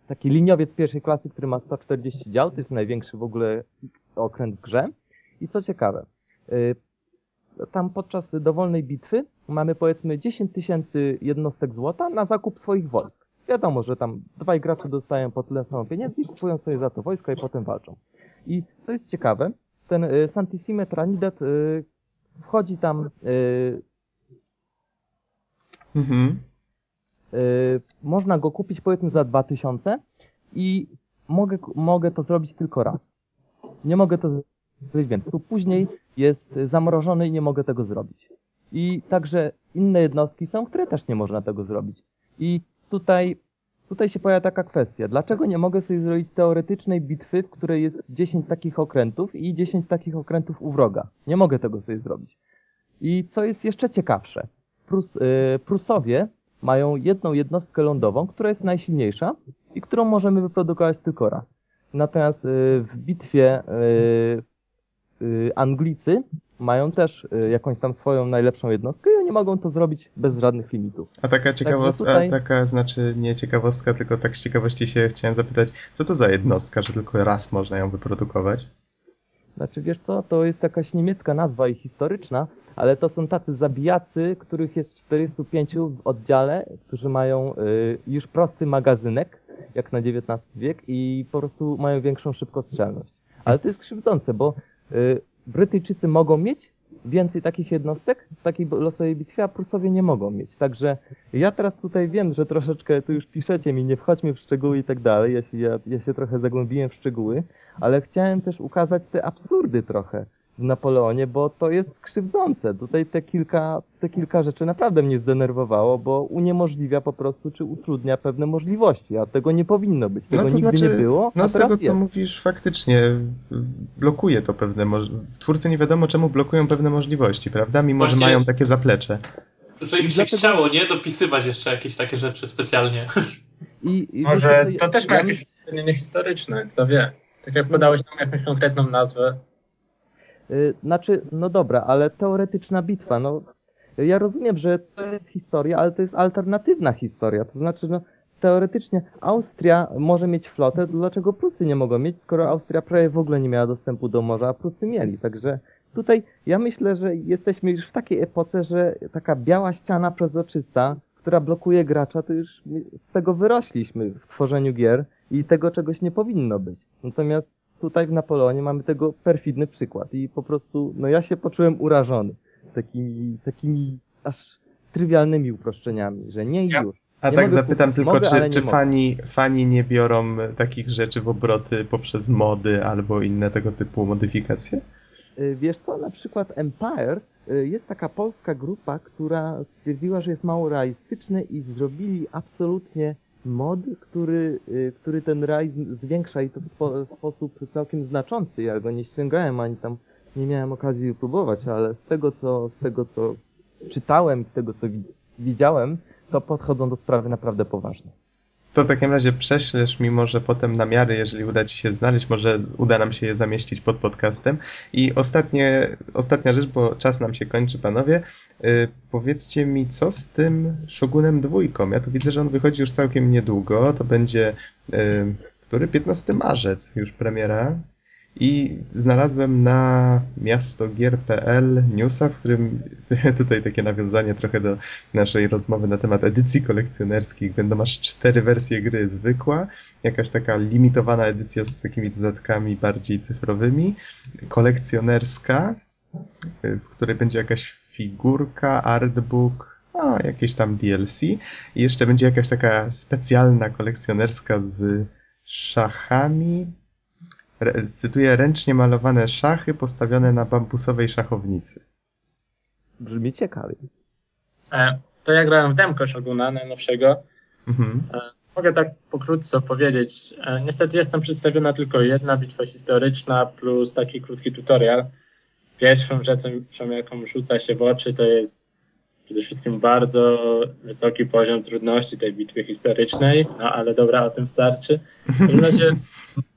taki liniowiec pierwszej klasy, który ma 140 dział, to jest największy w ogóle okręt w grze. I co ciekawe, y, tam podczas dowolnej bitwy mamy powiedzmy 10 tysięcy jednostek złota na zakup swoich wojsk. Wiadomo, że tam dwaj gracze dostają po tyle samo pieniędzy i kupują sobie za to wojsko i potem walczą. I co jest ciekawe, ten y, Santissime Trinidad y, wchodzi tam, Mhm. Y, można go kupić powiedzmy za 2000 i mogę, mogę to zrobić tylko raz. Nie mogę to zrobić więcej. Tu później jest zamrożony i nie mogę tego zrobić. I także inne jednostki są, które też nie można tego zrobić. I tutaj, tutaj się pojawia taka kwestia. Dlaczego nie mogę sobie zrobić teoretycznej bitwy, w której jest 10 takich okrętów i 10 takich okrętów u wroga? Nie mogę tego sobie zrobić. I co jest jeszcze ciekawsze, Prus, y, Prusowie mają jedną jednostkę lądową, która jest najsilniejsza i którą możemy wyprodukować tylko raz. Natomiast y, w bitwie y, y, Anglicy mają też jakąś tam swoją najlepszą jednostkę i oni oni mogą to zrobić bez żadnych limitów. A taka ciekawostka, tutaj- a taka znaczy nie ciekawostka, tylko tak z ciekawości się chciałem zapytać, co to za jednostka, że tylko raz można ją wyprodukować? Znaczy, wiesz co, to jest jakaś niemiecka nazwa i historyczna, ale to są tacy zabijacy, których jest 45 w oddziale, którzy mają y, już prosty magazynek, jak na XIX wiek i po prostu mają większą szybkostrzelność. Ale to jest krzywdzące, bo y, Brytyjczycy mogą mieć więcej takich jednostek w takiej losowej bitwie, a Prusowie nie mogą mieć. Także ja teraz tutaj wiem, że troszeczkę tu już piszecie mi, nie wchodźmy w szczegóły i tak dalej, ja się, ja, ja się trochę zagłębiłem w szczegóły, ale chciałem też ukazać te absurdy trochę w Napoleonie, bo to jest krzywdzące. Tutaj te kilka, te kilka rzeczy naprawdę mnie zdenerwowało, bo uniemożliwia po prostu, czy utrudnia pewne możliwości, a tego nie powinno być. Tego no to nigdy znaczy, nie było, no a z tego teraz co jest. mówisz, faktycznie y, blokuje to pewne. Twórcy nie wiadomo czemu blokują pewne możliwości, prawda? Mimo, że Właśnie- mają takie zaplecze. Że im się Dlatego- chciało, nie? Dopisywać jeszcze jakieś takie rzeczy specjalnie. I, i Może wiecie co, to też ma ja jakieś uzasadnienie historyczne, kto wie. Tak jak podałeś nam jakąś konkretną nazwę, Znaczy, no dobra, ale teoretyczna bitwa, no ja rozumiem, że to jest historia, ale to jest alternatywna historia. To znaczy, no teoretycznie Austria może mieć flotę, dlaczego Prusy nie mogą mieć, skoro Austria prawie w ogóle nie miała dostępu do morza, a Prusy mieli. Także tutaj ja myślę, że jesteśmy już w takiej epoce, że taka biała ściana przezroczysta, która blokuje gracza, to już z tego wyrośliśmy w tworzeniu gier i tego czegoś nie powinno być. Natomiast tutaj w Napoleonie mamy tego perfidny przykład i po prostu, no ja się poczułem urażony takimi, takimi aż trywialnymi uproszczeniami, że nie Ja- już. A Nie tak zapytam tylko, czy, nie czy mogę. fani, fani nie biorą takich rzeczy w obroty poprzez mody albo inne tego typu modyfikacje? Y, Wiesz co, na przykład Empire y, jest taka polska grupa, która stwierdziła, że jest mało realistyczny i zrobili absolutnie mod, który, y, który ten realizm zwiększa i to w, spo, w sposób całkiem znaczący. Ja go nie ściągałem ani tam nie miałem okazji próbować, ale z tego co, z tego co czytałem, z tego co wi- widziałem, to podchodzą do sprawy naprawdę poważnie. To w takim razie prześlesz mi może potem namiary, jeżeli uda Ci się znaleźć, może uda nam się je zamieścić pod podcastem. I ostatnie, ostatnia rzecz, bo czas nam się kończy, panowie. Yy, powiedzcie mi, co z tym Shogunem dwójką? Ja tu widzę, że on wychodzi już całkiem niedługo. To będzie, yy, który? 15 marzec już premiera. I znalazłem na miastogier.pl newsa, w którym tutaj takie nawiązanie trochę do naszej rozmowy na temat edycji kolekcjonerskich. Będą aż cztery wersje gry zwykła, jakaś taka limitowana edycja z takimi dodatkami bardziej cyfrowymi, kolekcjonerska, y, w której będzie jakaś figurka, artbook, a jakieś tam DLC i jeszcze będzie jakaś taka specjalna kolekcjonerska z szachami, Re, cytuję, ręcznie malowane szachy postawione na bambusowej szachownicy. Brzmi ciekawie. e, to ja grałem w demko Shoguna najnowszego. Mhm. Mogę tak pokrótce opowiedzieć. E, Niestety jest tam przedstawiona tylko jedna bitwa historyczna plus taki krótki tutorial. Pierwszą rzeczą, jaką rzuca się w oczy, to jest przede wszystkim bardzo wysoki poziom trudności tej bitwy historycznej, no ale dobra, o tym starczy. W każdym razie e,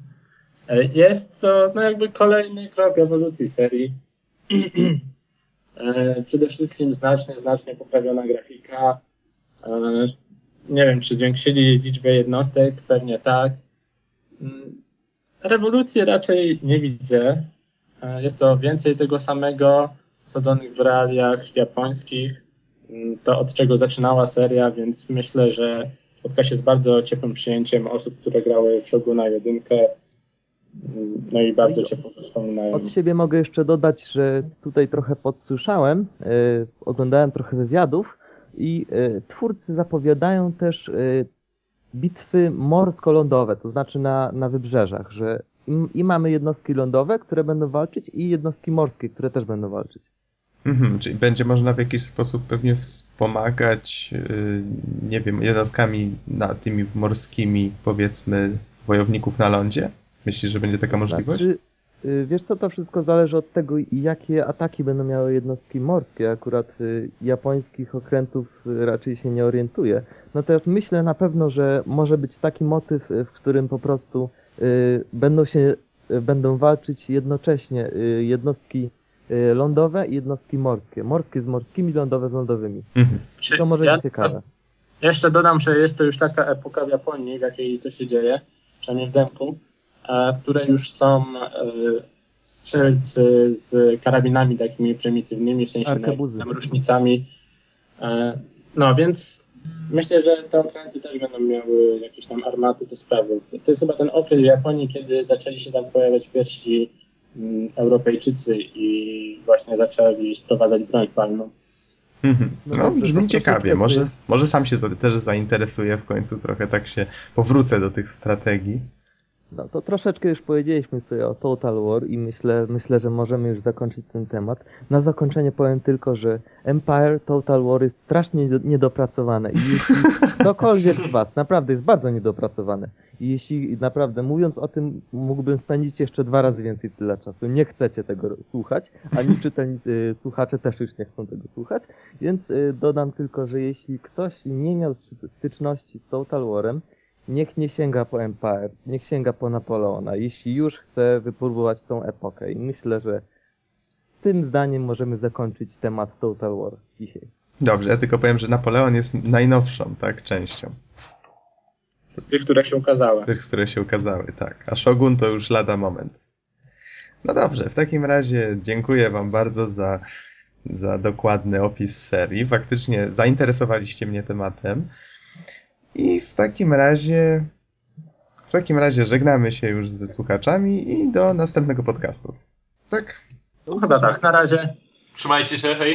jest to no jakby kolejny krok ewolucji serii. E, Przede wszystkim znacznie, znacznie poprawiona grafika. E, Nie wiem, czy zwiększyli liczbę jednostek, pewnie tak. Mm, Rewolucji raczej nie widzę. E, Jest to więcej tego samego, osadzonych w realiach japońskich. Mm, To od czego zaczynała seria, więc myślę, że spotka się z bardzo ciepłym przyjęciem osób, które grały w Shoguna 1. No i bardzo ciepło wspominają. Od siebie mogę jeszcze dodać, że tutaj trochę podsłyszałem, e, oglądałem trochę wywiadów i e, twórcy zapowiadają też e, bitwy morsko-lądowe, to znaczy na, na wybrzeżach, że i, i mamy jednostki lądowe, które będą walczyć i jednostki morskie, które też będą walczyć. Mhm, czyli będzie można w jakiś sposób pewnie wspomagać, yy, nie wiem, jednostkami na tymi morskimi, powiedzmy, wojowników na lądzie? Myślisz, że będzie taka możliwość? Znaczy, y, wiesz co, to wszystko zależy od tego, jakie ataki będą miały jednostki morskie. Akurat y, japońskich okrętów y, raczej się nie orientuję. Natomiast myślę na pewno, że może być taki motyw, w którym po prostu będą się, będą walczyć jednocześnie jednostki lądowe i jednostki morskie. Morskie z morskimi, lądowe z lądowymi. Mhm. To może Ja- być ciekawe. Jeszcze dodam, że jest to już taka epoka w Japonii, w jakiej to się dzieje, przynajmniej w demku, w której już są e, strzelcy z karabinami takimi prymitywnymi, w sensie no, Arkebuzy. tam różnicami. E, No więc myślę, że te okręty też będą miały jakieś tam armaty do sprawy. To, to jest chyba ten okres w Japonii, kiedy zaczęli się tam pojawiać pierwsi mm, Europejczycy i właśnie zaczęli sprowadzać broń palną. Mhm. No No, dobrze, brzmi to ciekawie. Może, może sam się też zainteresuję w końcu, trochę tak się powrócę do tych strategii. No to troszeczkę już powiedzieliśmy sobie o Total War i myślę, myślę, że możemy już zakończyć ten temat. Na zakończenie powiem tylko, że Empire Total War jest strasznie niedo- niedopracowane i jeśli ktokolwiek z Was naprawdę jest bardzo niedopracowane i jeśli naprawdę mówiąc o tym mógłbym spędzić jeszcze dwa razy więcej tyle czasu, nie chcecie tego słuchać, ani czytelnicy, słuchacze też już nie chcą tego słuchać, więc y, dodam tylko, że jeśli ktoś nie miał sty- styczności z Total Warem, niech nie sięga po Empire, niech sięga po Napoleona, jeśli już chce wypróbować tą epokę. I myślę, że tym zdaniem możemy zakończyć temat Total War dzisiaj. Dobrze, ja tylko powiem, że Napoleon jest najnowszą, tak, częścią. Z tych, które się ukazały. Tych, które się ukazały, tak. A Shogun to już lada moment. No dobrze, w takim razie dziękuję Wam bardzo za, za dokładny opis serii. Faktycznie zainteresowaliście mnie tematem. I w takim razie. W takim razie żegnamy się już ze słuchaczami i do następnego podcastu. Tak? No, chyba tak, na razie. Trzymajcie się, hej.